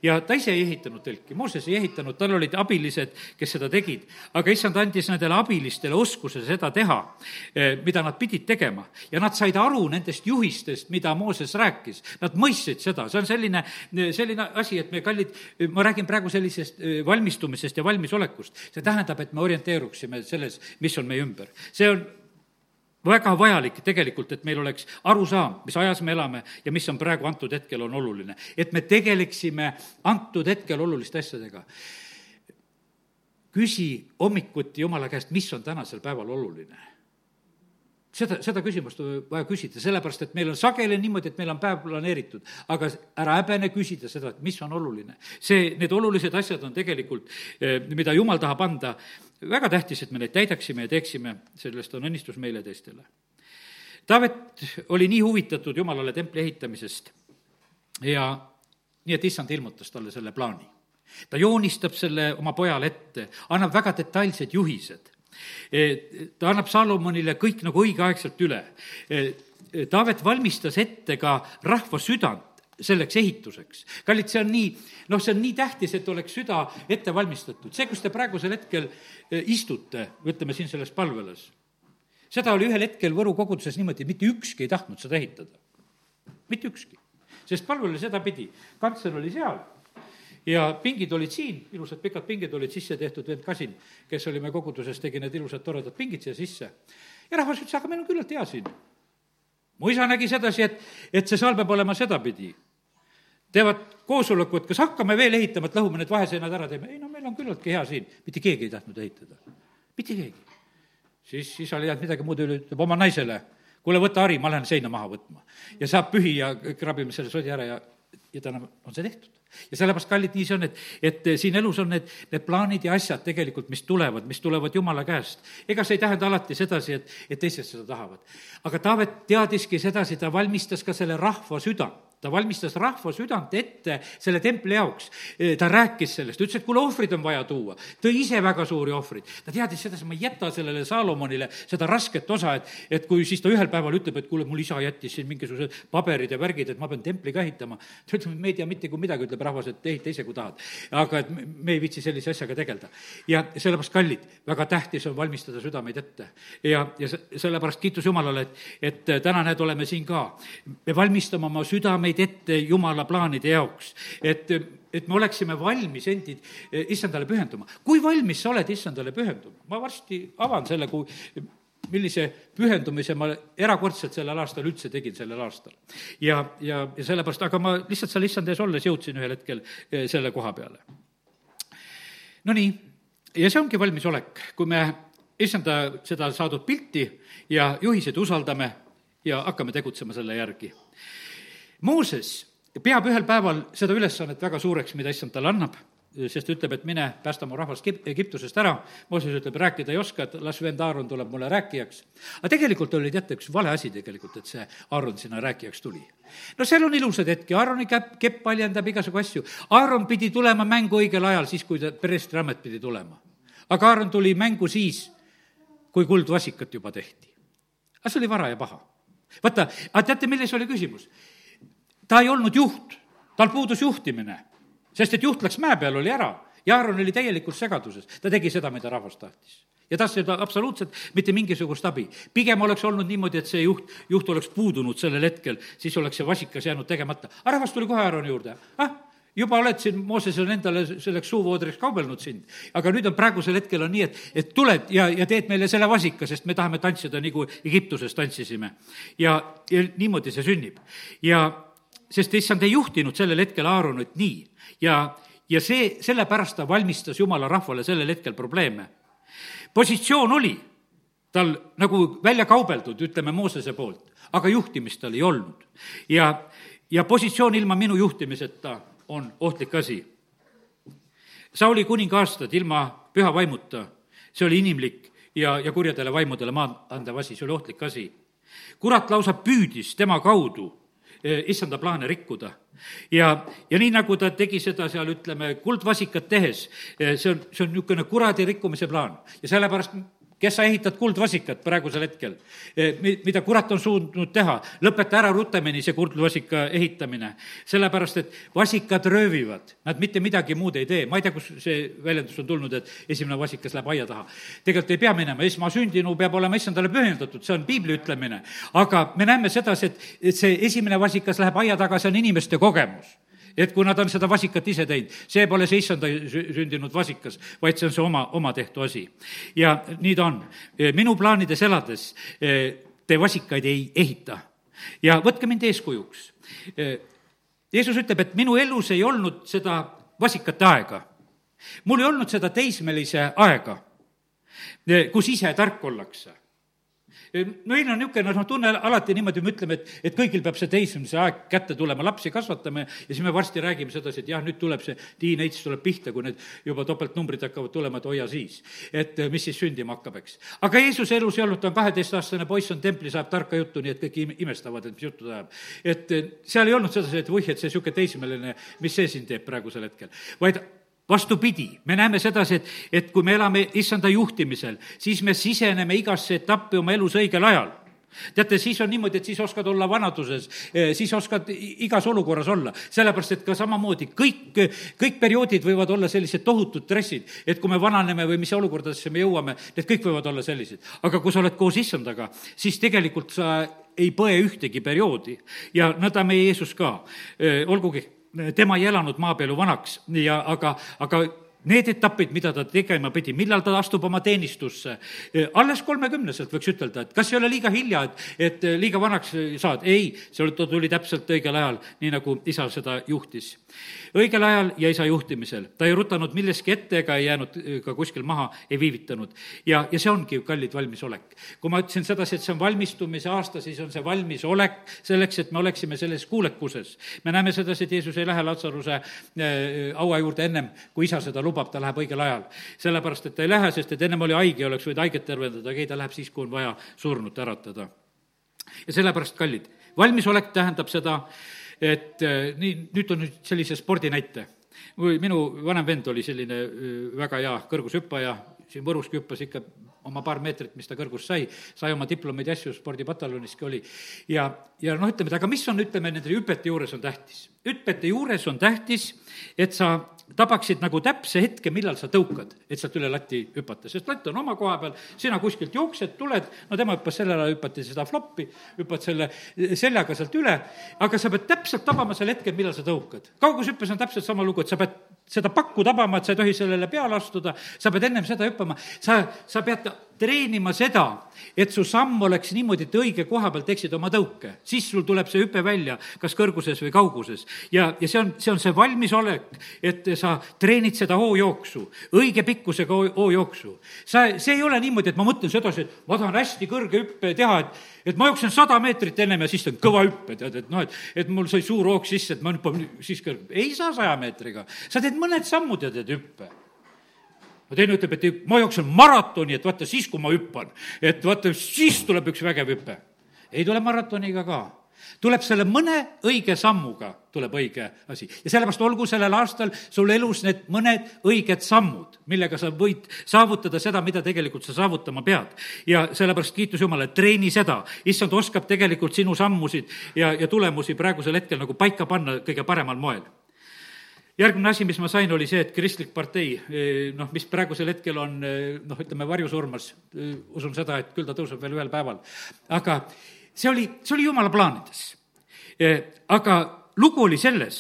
Speaker 1: ja ta ise ei ehitanud telki, Mooses ei ehitanud, tal olid abilised, kes seda tegid, aga issand andis nendele abilistele oskuse seda teha, eh, mida nad pidid tegema. ja nad said aru nendest juhistest, mida Mooses rääkis, nad mõistsid seda, see on selline, selline asi, et me, kallid, ma räägin praegu sellisest eh, valmistumisest ja valmisolekust. see tähendab, et me orienteeruksime selles, mis on meie ümber. see on väga vajalik tegelikult, et meil oleks arusaam, mis ajas me elame ja mis on praegu antud hetkel on oluline. et me tegeleksime antud hetkel oluliste asjadega. küsi hommikuti Jumala käest, mis on tänasel päeval oluline seda, seda küsimust vaja küsida, sellepärast et meil on sageli niimoodi, et meil on päev planeeritud, aga ära häbene küsida seda, et mis on oluline. see, need olulised asjad on tegelikult, eh, mida Jumal tahab anda, väga tähtis, et me neid täidaksime ja teeksime, sellest on õnnistus meile teistele. Taavet oli nii huvitatud Jumalale templi ehitamisest ja nii, et issand ilmutas talle selle plaani. ta joonistab selle oma pojale ette, annab väga detailsed juhised ta annab Salomonile kõik nagu õigeaegselt üle. Taavet valmistas ette ka rahva südant selleks ehituseks. kallid, see on nii, noh, see on nii tähtis, et oleks süda ette valmistatud. see, kus te praegusel hetkel eh, istute, ütleme siin selles palvelas, seda oli ühel hetkel Võru koguduses niimoodi, mitte ükski ei tahtnud seda ehitada. mitte ükski. sest palvel oli sedapidi, kantsler oli seal ja pingid olid siin, ilusad pikad pingid olid sisse tehtud, vend Kasin, kes oli meie koguduses, tegi need ilusad toredad pingid siia sisse. ja rahvas ütles, aga meil on küllalt hea siin. mu isa nägi sedasi, et, et see saal peab olema sedapidi. teevad koosoleku, et kas hakkame veel ehitama, et lõhume need vaheseinad ära, teeme, ei no meil on küllaltki hea siin. mitte keegi ei tahtnud ehitada, mitte keegi. siis isal ei jäänud midagi muud üle, ütleb oma naisele, kuule, võta hari, ma lähen seina maha võtma. ja saab pühi ja krabime selle sodi ära ja, ja täna on see tehtud ja sellepärast, kallid, nii see on, et, et siin elus on need, need plaanid ja asjad tegelikult, mis tulevad, mis tulevad Jumala käest. ega see ei tähenda alati sedasi, et, et teised seda tahavad. aga Taavet teadiski sedasi, ta valmistas ka selle rahva südant ta valmistas rahva südant ette selle templi jaoks. ta rääkis sellest, ütles, et kuule, ohvrid on vaja tuua. tõi ise väga suuri ohvreid. ta teadis sedasi, ma ei jäta sellele Saalomonile seda rasket osa, et, et kui siis ta ühel päeval ütleb, et kuule, mul isa jättis siin mingisugused paberid ja värgid, et ma pean templi ka ehitama. ta ütleb, et me ei tea mitte kui midagi, ütleb rahvas, et ehita ise, kui tahad. aga et me ei viitsi sellise asjaga tegeleda. ja sellepärast, kallid, väga tähtis on valmistada südameid ette. ja, ja sellepärast kiitus Jumalale, et, et täna, näed, oleme siin ka. me valmistame oma südameid meid ette Jumala plaanide jaoks. et, et me oleksime valmis endid eh, issandale pühenduma. kui valmis sa oled issandale pühenduma? ma varsti avan selle, kui millise pühendumise ma erakordselt sellel aastal üldse tegin, sellel aastal. ja, ja, ja sellepärast, aga ma lihtsalt seal issand ees olles jõudsin ühel hetkel eh, selle koha peale. Nonii, ja see ongi valmisolek, kui me issanda seda saadud pilti ja juhiseid usaldame ja hakkame tegutsema selle järgi Mooses peab ühel päeval seda ülesannet väga suureks, mida issand talle annab, sest ütleb, et mine päästa mu rahvas Egiptusest ära. Mooses ütleb, rääkida ei oska, et las vend Aaron tuleb mulle rääkijaks. aga tegelikult oli teate, üks vale asi tegelikult, et see Aaron sinna rääkijaks tuli. no seal on ilusad hetki, Aaroni käpp, kepp paljendab igasugu asju. Aaron pidi tulema mängu õigel ajal, siis kui ta preestri amet pidi tulema. aga Aaron tuli mängu siis, kui kuldvasikat juba tehti. aga see oli vara ja paha. vaata, aga teate, milles oli küsimus? Ta ei olnud juht, tal puudus juhtimine, sest et juht läks mäe peal, oli ära ja Aaron oli täielikult segaduses, ta tegi seda, mida rahvas tahtis ja tahtis seda absoluutselt mitte mingisugust abi. pigem oleks olnud niimoodi, et see juht, juht oleks puudunud sellel hetkel, siis oleks see vasikas jäänud tegemata. aga rahvas tuli kohe Aaroni juurde, ah, juba oled siin, Mooses on endale selleks suuvoodriks kaubelnud sind. aga nüüd on praegusel hetkel on nii, et, et tuled ja, ja teed meile selle vasika, sest me tahame tantsida, nagu Egiptuses tantsisime. ja, ja niimoodi see sünnib. ja sest issand ei juhtinud sellel hetkel Aaronit nii ja, ja see, sellepärast ta valmistas jumala rahvale sellel hetkel probleeme. positsioon oli tal nagu välja kaubeldud, ütleme Moosese poolt, aga juhtimist tal ei olnud. ja, ja positsioon ilma minu juhtimiseta on ohtlik asi. Sauli kuninga aastad ilma püha vaimuta, see oli inimlik ja, ja kurjadele vaimudele maa andev asi, see oli ohtlik asi. kurat lausa püüdis tema kaudu issanda plaane rikkuda. ja, ja nii, nagu ta tegi seda seal, ütleme, kuldvasikat tehes, eh, see on, see on niisugune kuradi rikkumise plaan ja sellepärast kes sa ehitad kuldvasikat praegusel hetkel, eh, mida kurat on suutnud teha, lõpeta ära rutemini see kuldvasika ehitamine. sellepärast, et vasikad röövivad, nad mitte midagi muud ei tee, ma ei tea, kust see väljendus on tulnud, et esimene vasikas läheb aia taha. tegelikult ei pea minema, esmasündinu peab olema issandale pühendatud, see on piibli ütlemine. aga me näeme sedasi, et, et see esimene vasikas läheb aia taga, see on inimeste kogemus et kui nad on seda vasikat ise teinud, see pole see issanda sündinud vasikas, vaid see on see oma, oma tehtu asi. ja nii ta on. minu plaanides elades te vasikaid ei ehita ja võtke mind eeskujuks. Jeesus ütleb, et minu elus ei olnud seda vasikate aega. mul ei olnud seda teismelise aega, kus ise tark ollakse meil on niisugune, noh, tunne alati niimoodi, me ütleme, et, et kõigil peab see teismelise aeg kätte tulema, lapsi kasvatame ja siis me varsti räägime sedasi, et jah, nüüd tuleb see teenage tuleb pihta, kui need juba topeltnumbrid hakkavad tulema, et hoia siis. et eh, mis siis sündima hakkab, eks. aga Jeesuse elus ei olnud, ta on kaheteistaastane poiss, on templis, ajab tarka juttu, nii et kõik imestavad, et mis juttu ta ajab. et eh, seal ei olnud sedasi, et vuih, et see niisugune teismeline, mis see siin teeb praegusel hetkel, vaid vastupidi, me näeme sedasi, et, et kui me elame issanda juhtimisel, siis me siseneme igasse etappi oma elus õigel ajal teate, siis on niimoodi, et siis oskad olla vanaduses, eh, siis oskad igas olukorras olla. sellepärast, et ka samamoodi kõik, kõik perioodid võivad olla sellised tohutud stressid, et kui me vananeme või mis olukordadesse me jõuame, need kõik võivad olla sellised. aga kui sa oled koos issandaga, siis tegelikult sa ei põe ühtegi perioodi ja nõnda meie Jeesus ka. Eh, olgugi tema ei elanud maa peal ju vanaks ja aga, aga need etapid, mida ta tegema pidi, millal ta astub oma teenistusse, alles kolmekümneselt võiks ütelda, et kas ei ole liiga hilja, et, et liiga vanaks saad, ei, see tuli täpselt õigel ajal, nii nagu isa seda juhtis. õigel ajal ja isa juhtimisel, ta ei rutanud milleski ette ega ei jäänud ka kuskil maha, ei viivitanud. ja, ja see ongi kallid valmisolek. kui ma ütlesin sedasi, et see on valmistumise aasta, siis on see valmisolek selleks, et me oleksime selles kuulekuses. me näeme sedasi, et Jeesus ei lähe Latsaruse äh, haua juurde ennem, kui isa seda lubab lubab, ta läheb õigel ajal. sellepärast, et ta ei lähe, sest et ennem oli haige, oleks võinud haiget tervendada, aga ei, ta läheb siis, kui on vaja surnut äratada. ja sellepärast, kallid, valmisolek tähendab seda, et eh, nii, nüüd on nüüd sellise spordinäite. minu vanem vend oli selline eh, väga hea kõrgushüppaja, siin Võruski hüppas ikka oma paar meetrit, mis ta kõrgust sai, sai oma diplomeid ja asju, spordipataljoniski oli. ja, ja noh, ütleme, et aga mis on, ütleme, nende hüpete juures on tähtis? hüpete juures on tähtis, et sa tabaksid nagu täpse hetke, millal sa tõukad, et sealt üle lati hüpata, sest latt on oma koha peal, sina kuskilt jooksed, tuled, no tema hüppas sellel ajal, hüpati seda floppi, hüppad selle seljaga sealt üle, aga sa pead täpselt tabama sel hetkel, millal sa tõukad. kaugushüppes on täpselt sama lugu, et sa pead seda pakku tabama, et sa ei tohi sellele peale astuda, sa pead ennem seda hüppama, sa, sa pead treenima seda, et su samm oleks niimoodi, et õige koha peal teeksid oma tõuke. siis sul tuleb see hüpe välja, kas kõrguses või kauguses. ja, ja see on, see on see valmisolek, et sa treenid seda hoojooksu, õige pikkusega hoojooksu. sa, see ei ole niimoodi, et ma mõtlen sedasi, et ma tahan hästi kõrge hüppe teha, et, et ma jooksen sada meetrit ennem ja siis teen kõva hüppe, tead, et noh, et, et mul sai suur hoog sisse, et ma hüppan siis kõrge. ei saa saja meetriga, sa teed mõned sammud ja teed hüppe no teine ütleb, et ma jooksen maratoni, et vaata siis, kui ma hüppan, et vaata siis tuleb üks vägev hüpe. ei tule maratoniga ka tuleb selle mõne õige sammuga, tuleb õige asi. ja sellepärast olgu sellel aastal sul elus need mõned õiged sammud, millega sa võid saavutada seda, mida tegelikult sa saavutama pead. ja sellepärast kiitus Jumalale, treeni seda, issand oskab tegelikult sinu sammusid ja, ja tulemusi praegusel hetkel nagu paika panna kõige paremal moel järgmine asi, mis ma sain, oli see, et kristlik partei, eh, noh, mis praegusel hetkel on eh, noh, ütleme varjusurmas, eh, usun seda, et küll ta tõuseb veel ühel päeval, aga see oli, see oli jumala plaanides. aga lugu oli selles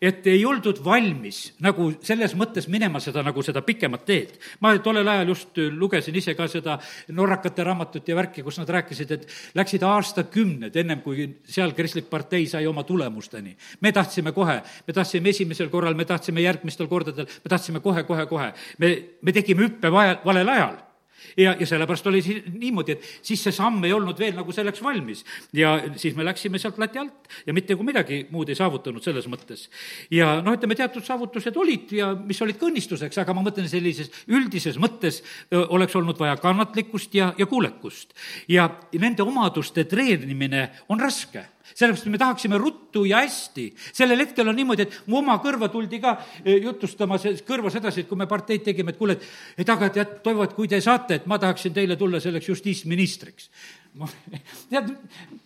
Speaker 1: et ei oldud valmis nagu selles mõttes minema seda, nagu seda pikemat teed. ma tollel ajal just lugesin ise ka seda norrakate raamatut ja värki, kus nad rääkisid, et läksid aastakümned ennem, kui seal kristlik partei sai oma tulemusteni. me tahtsime kohe, me tahtsime esimesel korral, me tahtsime järgmistel kordadel, me tahtsime kohe, kohe, kohe. me, me tegime hüppe vaja, valel ajal ja, ja sellepärast oli siis niimoodi, et siis see samm ei olnud veel nagu selleks valmis. ja siis me läksime sealt lati alt ja mitte kui midagi muud ei saavutanud selles mõttes. ja noh, ütleme, teatud saavutused olid ja mis olid ka õnnistuseks, aga ma mõtlen, sellises üldises mõttes oleks olnud vaja kannatlikkust ja, ja kuulekust. ja nende omaduste treenimine on raske sellepärast me tahaksime ruttu ja hästi. sellel hetkel on niimoodi, et mu oma kõrva tuldi ka eh, jutustama kõrvas edasi, et kui me parteid tegime, et kuule, et, et aga tead, toimuvad, kui te saate, et ma tahaksin teile tulla selleks justiitsministriks ma, tead,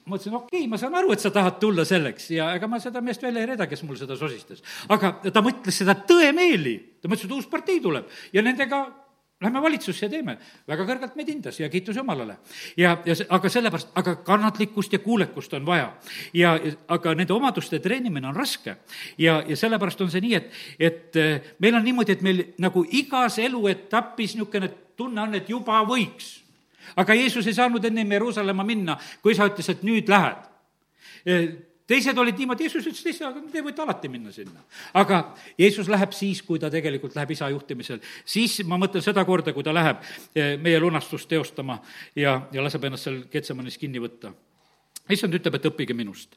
Speaker 1: ma ütlesin, okei okay,, ma saan aru, et sa tahad tulla selleks ja ega ma seda meest välja ei reeda, kes mul seda sosistas. aga ta mõtles seda tõemeeli, ta mõtles, et uus partei tuleb ja nendega Lähme valitsusse ja teeme. väga kõrgelt meid hindas ja kiitus Jumalale. ja, ja see, aga sellepärast, aga kannatlikkust ja kuulekust on vaja. ja, aga nende omaduste treenimine on raske. ja, ja sellepärast on see nii, et, et eh, meil on niimoodi, et meil nagu igas eluetapis niisugune tunne on, et juba võiks. aga Jeesus ei saanud ennem Jeruusalemma minna, kui isa ütles, et nüüd lähed eh, teised olid niimoodi, Jeesus ütles teistele, aga te võite alati minna sinna. aga Jeesus läheb siis, kui ta tegelikult läheb isa juhtimisel. siis ma mõtlen seda korda, kui ta läheb eh, meie lunastust teostama ja, ja laseb ennast seal Getsemanis kinni võtta. issand ütleb, et õppige minust.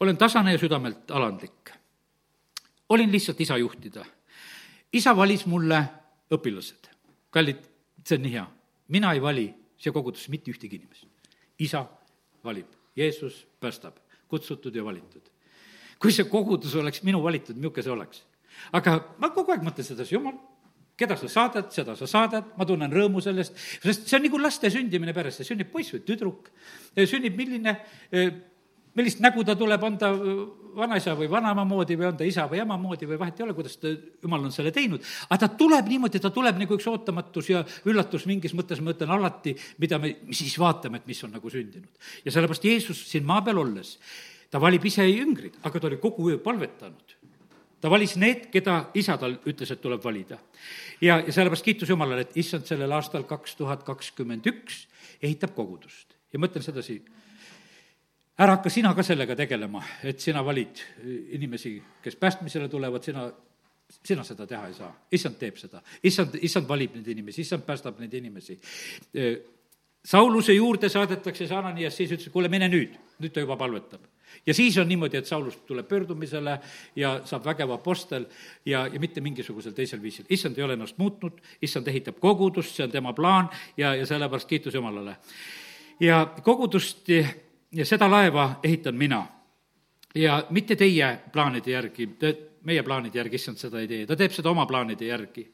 Speaker 1: olen tasane ja südamelt alandlik. olin lihtsalt isa juhtida. isa valis mulle õpilased. kallid, see on nii hea. mina ei vali siia kogudusse mitte ühtegi inimest. isa valib, Jeesus päästab kutsutud ja valitud. kui see kogudus oleks minu valitud, milline see oleks? aga ma kogu aeg mõtlen sedasi, jumal, keda sa saadad, seda sa saadad, ma tunnen rõõmu sellest, sest see on nagu laste sündimine peresse, sünnib poiss või tüdruk, sünnib milline millist nägu ta tuleb, on ta vanaisa või vanaema moodi või on ta isa või ema moodi või vahet ei ole, kuidas ta, jumal on selle teinud, aga ta tuleb niimoodi, ta tuleb nagu üks ootamatus ja üllatus mingis mõttes, ma ütlen alati, mida me siis vaatame, et mis on nagu sündinud. ja sellepärast Jeesus siin maa peal olles, ta valib ise jüngrid, aga ta oli kogu öö palvetanud ta valis need, keda isa tal ütles, et tuleb valida. ja, ja sellepärast kiitus Jumalale, et issand sellel aastal kaks tuhat kakskümmend üks ehitab kogudust ja mõtlen sedasi, ära hakka sina ka sellega tegelema, et sina valid inimesi, kes päästmisele tulevad, sina sina seda teha ei saa, issand teeb seda, issand, issand valib neid inimesi, issand päästab neid inimesi. Sauluse juurde saadetakse see Ananias, siis ütles, kuule, mine nüüd, nüüd ta juba palvetab. ja siis on niimoodi, et Saulus tuleb pöördumisele ja saab vägev apostel ja, ja mitte mingisugusel teisel viisil. issand ei ole ennast muutnud, issand ehitab kogudust, see on tema plaan ja, ja sellepärast kiitus Jumalale. ja kogudust ja seda laeva ehitan mina ja mitte teie plaanide järgi, meie plaanide järgi, issand seda ei tee, ta teeb seda oma plaanide järgi.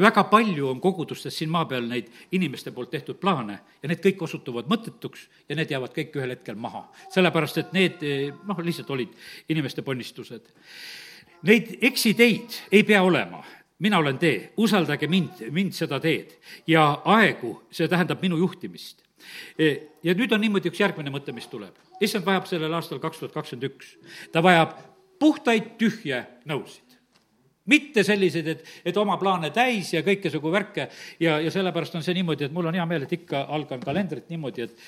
Speaker 1: väga palju on kogudustes siin maa peal neid inimeste poolt tehtud plaane ja need kõik osutuvad mõttetuks ja need jäävad kõik ühel hetkel maha. sellepärast, et need noh, lihtsalt olid inimeste ponnistused. Neid eksiteid ei pea olema mina olen tee, usaldage mind, mind seda teed ja aegu, see tähendab minu juhtimist ja nüüd on niimoodi üks järgmine mõte, mis tuleb. issand vajab sellel aastal kaks tuhat kakskümmend üks, ta vajab puhtaid tühje nõusid. Mitte selliseid, et, et oma plaane täis ja kõikesugu värke. Ja, ja sellepärast on see niimoodi, et mul on hea meel, et ikka algan kalendrit niimoodi, et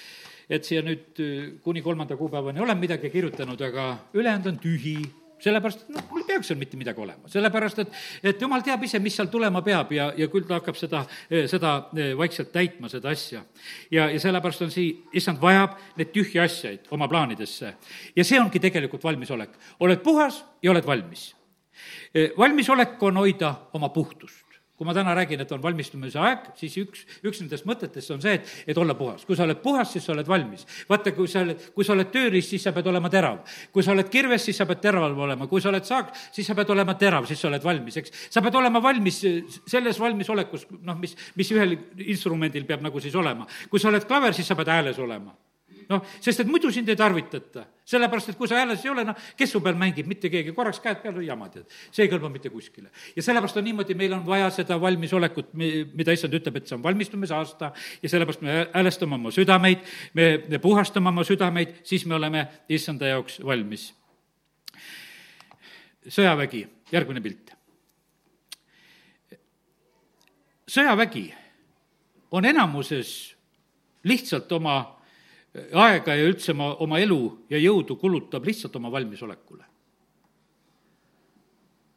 Speaker 1: et siia nüüd kuni kolmanda kuupäevani olen midagi kirjutanud, aga ülejäänud on tühi sellepärast, et noh, mul ei peaks seal mitte midagi olema, sellepärast et, et jumal teab ise, mis seal tulema peab ja, ja küll ta hakkab seda, seda vaikselt täitma, seda asja. ja, ja sellepärast on sii-, issand vajab neid tühje asjaid oma plaanidesse. ja see ongi tegelikult valmisolek. oled puhas ja oled valmis. valmisolek on hoida oma puhtust kui ma täna räägin, et on valmistumise aeg, siis üks, üks nendest mõtetest on see, et, et olla puhas. kui sa oled puhas, siis sa oled valmis. vaata, kui sa oled, kui sa oled tööriist, siis sa pead olema terav. kui sa oled kirves, siis sa pead terav olema. kui sa oled saak, siis sa pead olema terav, siis sa oled valmis, eks. sa pead olema valmis selles valmisolekus, noh, mis, mis ühel instrumendil peab nagu siis olema. kui sa oled klaver, siis sa pead hääles olema noh, sest et muidu sind ei tarvitata. sellepärast, et kui sa hääles ei ole, noh, kes su peal mängib, mitte keegi, korraks käed peal, jama tead. see ei kõlba mitte kuskile. ja sellepärast on niimoodi, meil on vaja seda valmisolekut, mida issand ütleb, et see on valmistumise aasta ja sellepärast me häälestame oma südameid, me puhastame oma südameid, siis me oleme issanda jaoks valmis. sõjavägi, järgmine pilt. sõjavägi on enamuses lihtsalt oma aega ja üldse oma, oma elu ja jõudu kulutab lihtsalt oma valmisolekule.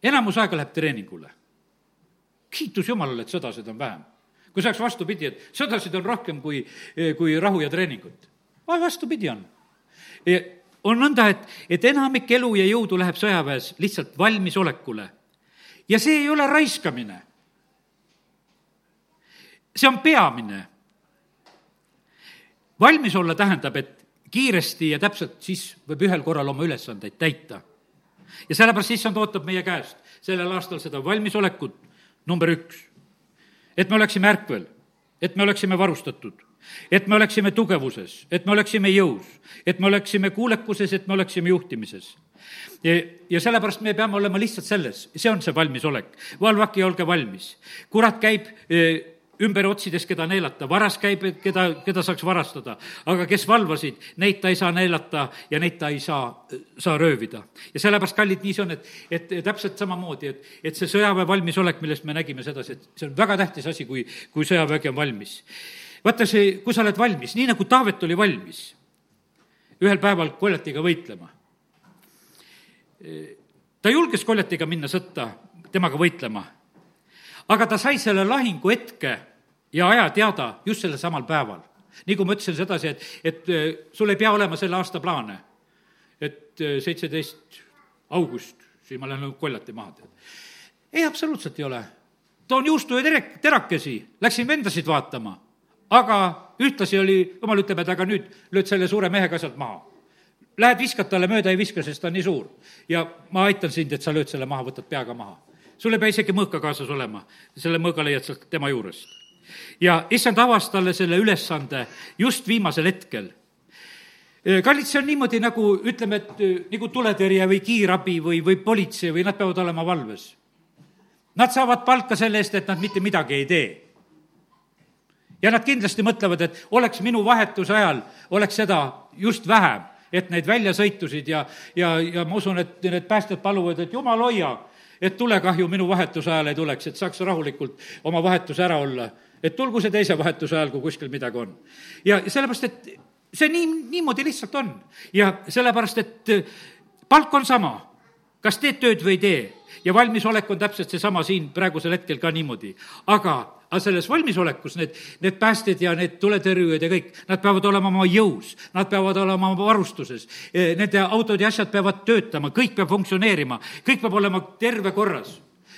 Speaker 1: enamus aega läheb treeningule. kiitus Jumalale, et sõdasid on vähem. kui oleks vastupidi, et sõdasid on rohkem kui, kui rahu ja treeningut. vastupidi on. on nõnda, et, et enamik elu ja jõudu läheb sõjaväes lihtsalt valmisolekule. ja see ei ole raiskamine. see on peamine valmis olla tähendab, et kiiresti ja täpselt siis võib ühel korral oma ülesandeid täita. ja sellepärast issand ootab meie käest sellel aastal seda valmisolekut number üks. et me oleksime ärkvel, et me oleksime varustatud, et me oleksime tugevuses, et me oleksime jõus, et me oleksime kuulekuses, et me oleksime juhtimises. ja, ja sellepärast me peame olema lihtsalt selles, see on see valmisolek. valvake ja olge valmis. kurat käib eh, ümber otsides, keda neelata, varas käib, keda, keda saaks varastada. aga kes valvasid, neid ta ei saa neelata ja neid ta ei saa, saa röövida. ja sellepärast, kallid, nii see on, et, et täpselt samamoodi, et, et see sõjaväe valmisolek, millest me nägime sedasi, et see on väga tähtis asi, kui, kui sõjavägi on valmis. vaata see, kui sa oled valmis, nii nagu Taavet oli valmis ühel päeval koljatiga võitlema. ta julges koljatiga minna sõtta, temaga võitlema aga ta sai selle lahingu hetke ja aja teada just sellel samal päeval. kui ma ütlesin sedasi, et, et äh, sul ei pea olema selle aasta plaane. et äh, seitseteist august, siis ma lähen koljati maha, tead. ei, absoluutselt ei ole. toon juustu ja terek-, terakesi, läksin vendasid vaatama, aga ühtlasi oli, jumal ütleb, et aga nüüd lööd selle suure mehe ka sealt maha lähed viskad talle mööda, ei viska, sest ta on nii suur. ja ma aitan sind, et sa lööd selle maha, võtad peaga maha sul ei pea isegi mõõka kaasas olema, selle mõõga leiad sealt tema juurest. ja issand avas talle selle ülesande just viimasel hetkel kallid, see on niimoodi nagu ütleme, et nagu tuletõrje või kiirabi või, või politsei või nad peavad olema valves. Nad saavad palka selle eest, et nad mitte midagi ei tee. ja nad kindlasti mõtlevad, et oleks minu vahetuse ajal, oleks seda just vähem, et neid väljasõitusid ja, ja, ja ma usun, et need päästjad paluvad, et jumal hoia, et tulekahju minu vahetuse ajal ei tuleks, et saaks rahulikult oma vahetuse ära olla. et tulgu see teise vahetuse ajal, kui kuskil midagi on. ja sellepärast, et see nii, niimoodi lihtsalt on. ja sellepärast, et palk on sama, kas teed tööd või ei tee ja valmisolek on täpselt seesama siin praegusel hetkel ka niimoodi. aga, aga selles valmisolekus need, need päästjad ja need tuletõrjujad ja kõik, nad peavad olema oma jõus, nad peavad olema oma varustuses, nende autod ja asjad peavad töötama, kõik peab funktsioneerima, kõik peab olema terve korras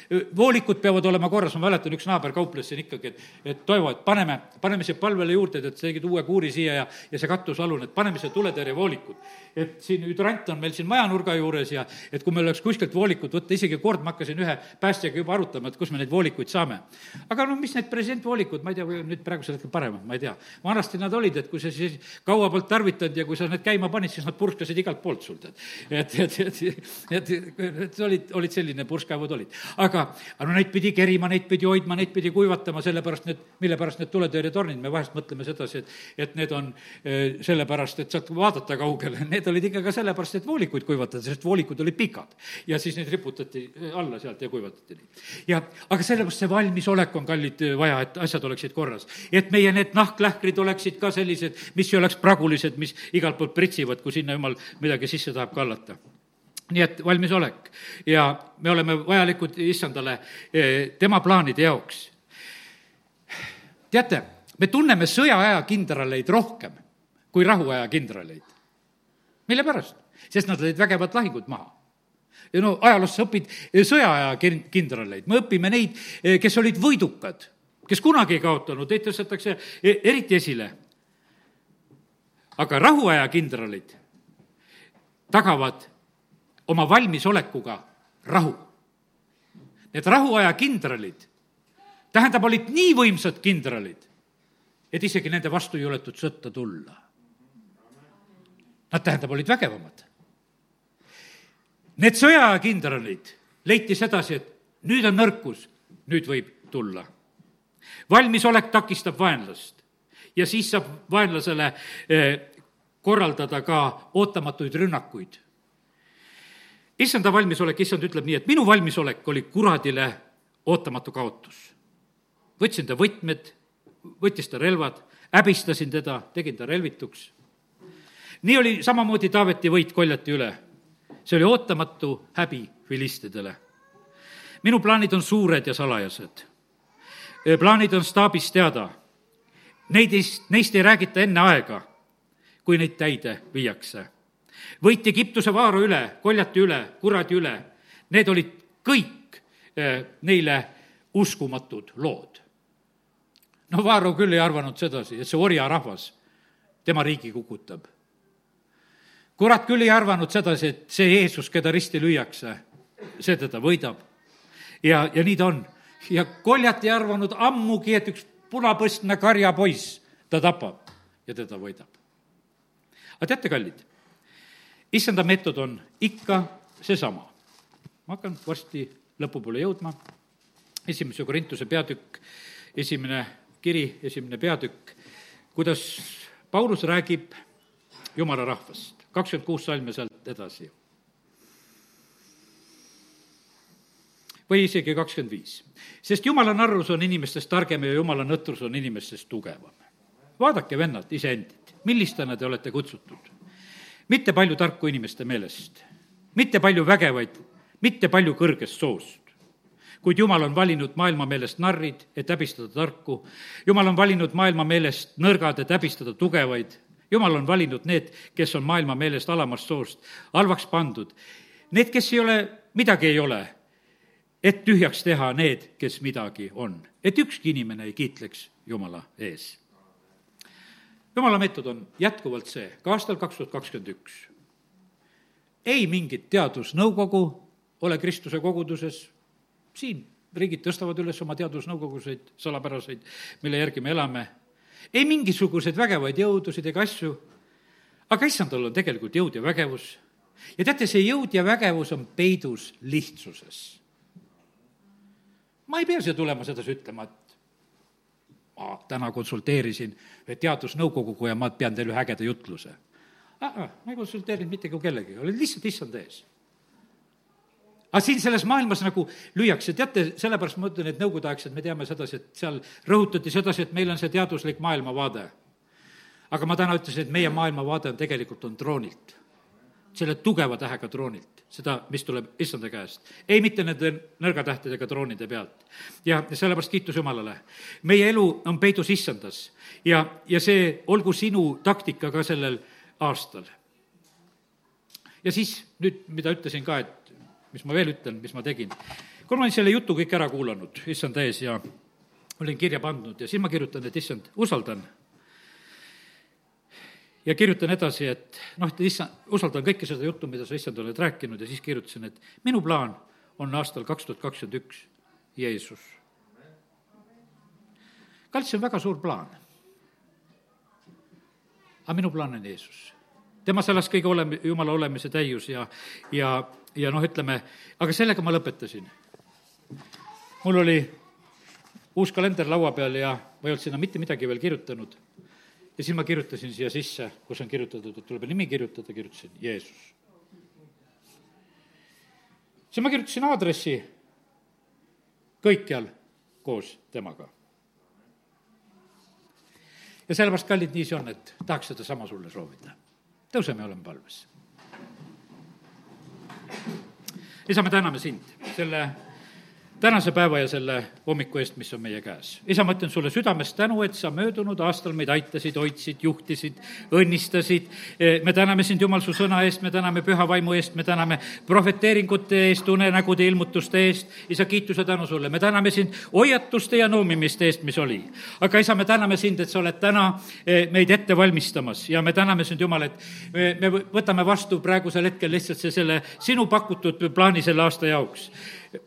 Speaker 1: voolikud peavad olema korras, ma mäletan, üks naaber kauples siin ikkagi, et, et Toivo, et paneme, paneme siia palvele juurde, et tegid uue kuuri siia ja, ja see katusalune, et paneme siia tuletõrjevoolikud. et siin hüdrant on meil siin majanurga juures ja et kui meil oleks kuskilt voolikut võtta, isegi kord ma hakkasin ühe päästjaga juba arutama, et kus me neid voolikuid saame. aga no mis need presidentvoolikud, ma ei tea, või nüüd praegusel hetkel paremad, ma ei tea. vanasti nad olid, et kui sa siis kaua polnud tarvitanud ja kui sa need käima panid, siis nad purskasid igalt poolt sul, tead. et, et, et, et, et, et olid, olid selline, purskkaevud olid. aga aga, aga no neid pidi kerima, neid pidi hoidma, neid pidi kuivatama, sellepärast need, mille pärast need tuletõrjetornid, me vahest mõtleme sedasi, et, et need on eh, sellepärast, et saad vaadata kaugele, need olid ikka ka sellepärast, et voolikuid kuivatada, sest voolikud olid pikad. ja siis neid riputati alla sealt ja kuivatati nii. ja, aga sellepärast see valmisolek on, kallid, vaja, et asjad oleksid korras. et meie need nahklähkrid oleksid ka sellised, mis ei oleks pragulised, mis igalt poolt pritsivad, kui sinna jumal midagi sisse tahab kallata nii et valmisolek ja me oleme vajalikud issandale eh, tema plaanide jaoks. teate, me tunneme sõjaaja kindraleid rohkem kui rahuaja kindraleid. mille pärast? sest nad lõid vägevad lahingud maha. ja no ajaloost sa õpid eh, sõjaaja kindraleid, me õpime neid, eh, kes olid võidukad, kes kunagi ei kaotanud, neid tõstetakse eriti esile. aga rahuaja kindralid tagavad oma valmisolekuga rahu. Need rahuaja kindralid, tähendab, olid nii võimsad kindralid, et isegi nende vastu ei juletud sõtta tulla. Nad, tähendab, olid vägevamad. Need sõjaaja kindralid leiti sedasi, et nüüd on nõrkus, nüüd võib tulla. valmisolek takistab vaenlast ja siis saab vaenlasele eh, korraldada ka ootamatuid rünnakuid issanda valmisolek, issand ütleb nii, et minu valmisolek oli kuradile ootamatu kaotus. võtsin ta võtmed, võttis ta relvad, häbistasin teda, tegin ta relvituks. nii oli samamoodi Taaveti võit koljati üle. see oli ootamatu häbi filistidele. minu plaanid on suured ja salajased. plaanid on staabis teada. Neid ei, neist ei räägita enne aega, kui neid täide viiakse võiti Egiptuse vaara üle, koljati üle, kuradi üle. Need olid kõik eh, neile uskumatud lood. no Vaaro küll ei arvanud sedasi, et see orjarahvas tema riigi kukutab. kurat küll ei arvanud sedasi, et see Jeesus, keda risti lüüakse, see teda võidab. ja, ja nii ta on. ja koljat ei arvanud ammugi, et üks punapõstne karjapoiss ta tapab ja teda võidab. aga teate, kallid, issanda meetod on ikka seesama. ma hakkan varsti lõpupoole jõudma, esimese Korintuse peatükk, esimene kiri, esimene peatükk, kuidas Paulus räägib jumala rahvast, kakskümmend kuus salme sealt edasi. või isegi kakskümmend viis. sest jumala narrus on inimestest targem ja jumala nõtrus on inimestest tugevam. vaadake, vennad, iseendid, millistena te olete kutsutud mitte palju tarku inimeste meelest, mitte palju vägevaid, mitte palju kõrgest soost. kuid Jumal on valinud maailma meelest narrid, et häbistada tarku. Jumal on valinud maailma meelest nõrgad, et häbistada tugevaid. Jumal on valinud need, kes on maailma meelest alamast soost, halvaks pandud. Need, kes ei ole, midagi ei ole, et tühjaks teha need, kes midagi on. et ükski inimene ei kiitleks Jumala ees jumala meetod on jätkuvalt see, ka aastal kaks tuhat kakskümmend üks. ei mingit teadusnõukogu ole Kristuse koguduses, siin riigid tõstavad üles oma teadusnõukoguseid salapäraseid, mille järgi me elame, ei mingisuguseid vägevaid jõudusid ega asju, aga issandal on tegelikult jõud ja vägevus. ja teate, see jõud ja vägevus on peidus lihtsuses. ma ei pea siia tulema sedasi ütlema, et ma täna konsulteerisin teadusnõukoguga ja ma pean teile ühe ägeda jutluse. ma ei konsulteerinud mitte kellegagi, olin lihtsalt issand ees. aga siin selles maailmas nagu lüüakse, teate, sellepärast ma ütlen, et nõukogudeaegsed, me teame sedasi, et seal rõhutati sedasi, et meil on see teaduslik maailmavaade. aga ma täna ütlesin, et meie maailmavaade on tegelikult, on troonilt. Selle tugeva tähega troonilt, seda, mis tuleb issanda käest. ei mitte nende nõrga tähtedega troonide pealt. ja sellepärast kiitus Jumalale. meie elu on peidus issandas ja, ja see olgu sinu taktika ka sellel aastal. ja siis nüüd, mida ütlesin ka, et mis ma veel ütlen, mis ma tegin. kui ma olin selle jutu kõik ära kuulanud, issand ees, ja olin kirja pandud ja siis ma kirjutan, et issand, usaldan. Ja kirjutan edasi, et noh, et issand, usaldan kõike seda juttu, mida sa, issand, oled rääkinud ja siis kirjutasin, et minu plaan on aastal kaks tuhat kakskümmend üks Jeesus. kallid, see on väga suur plaan. aga minu plaan on Jeesus temas elas kõige olem-, jumala olemise täius ja, ja ja noh, ütleme, aga sellega ma lõpetasin. mul oli uus kalender laua peal ja ma ei olnud sinna mitte midagi veel kirjutanud. Ja siis ma kirjutasin siia sisse, kus on kirjutatud, et tuleb nimi kirjutada, kirjutasin Jeesus. siis ma kirjutasin aadressi kõikjal koos temaga. ja sellepärast, kallid, nii see on, et tahaks sedasama sulle soovida. tõuseme ja oleme palves isa, me täname sind selle tänase päeva ja selle hommiku eest, mis on meie käes. isa, ma ütlen sulle südamest tänu, et sa möödunud aastal meid aitasid, hoidsid, juhtisid, õnnistasid. me täname sind, Jumal, su sõna eest, me täname püha vaimu eest, me täname prohveteeringute eest, unenägude ilmutuste eest. isa, kiituse tänu sulle, me täname sind hoiatuste ja noomimiste eest, mis oli. aga isa, me täname sind, et sa oled täna eh, meid ette valmistamas ja me täname sind, Jumal, et me, me võtame vastu praegusel hetkel lihtsalt see, selle sinu pakutud plaani selle aasta jaoks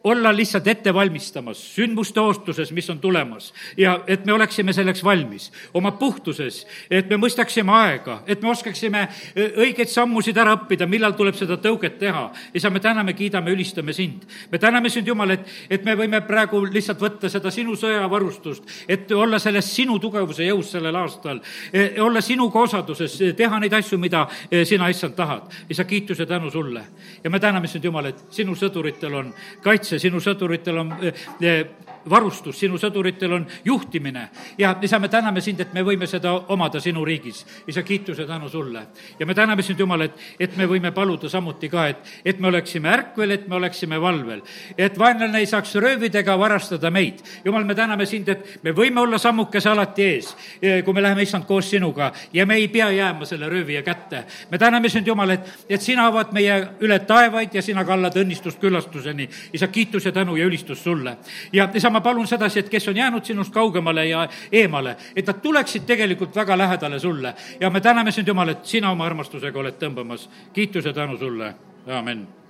Speaker 1: olla lihtsalt ette valmistamas sündmuste oostuses, mis on tulemas ja et me oleksime selleks valmis oma puhtuses, et me mõistaksime aega, et me oskaksime e, õigeid sammusid ära õppida, millal tuleb seda tõuget teha. isa, me täname, kiidame, ülistame sind. me täname sind, Jumal, et, et me võime praegu lihtsalt võtta seda sinu sõjavarustust, et olla selles sinu tugevuse jõus sellel aastal, e, olla sinuga osaduses, teha neid asju, mida e, sina, issand, tahad. isa, kiitus ja tänu sulle. ja me täname sind, Jumal, et sinu sõduritel on ka kaitse, sinu sõduritel on eh, eh, varustus, sinu sõduritel on juhtimine ja isa, me täname sind, et me võime seda omada sinu riigis. isa, kiituse tänu sulle. ja me täname sind, Jumal, et, et me võime paluda samuti ka, et, et me oleksime ärkvel, et me oleksime valvel. et vaenlane ei saaks röövidega varastada meid. Jumal, me täname sind, et me võime olla sammukese alati ees, eh, kui me läheme, issand, koos sinuga ja me ei pea jääma selle röövija kätte. me täname sind, Jumal, et, et sina avad meie üle taevaid ja sina kallad õnnistust küllastuseni. Isa, kiitus ja tänu ja ülistus sulle. ja isa, ma palun sedasi, et kes on jäänud sinust kaugemale ja eemale, et nad tuleksid tegelikult väga lähedale sulle. ja me täname sind, Jumal, et sina oma armastusega oled tõmbamas. kiitus ja tänu sulle, amin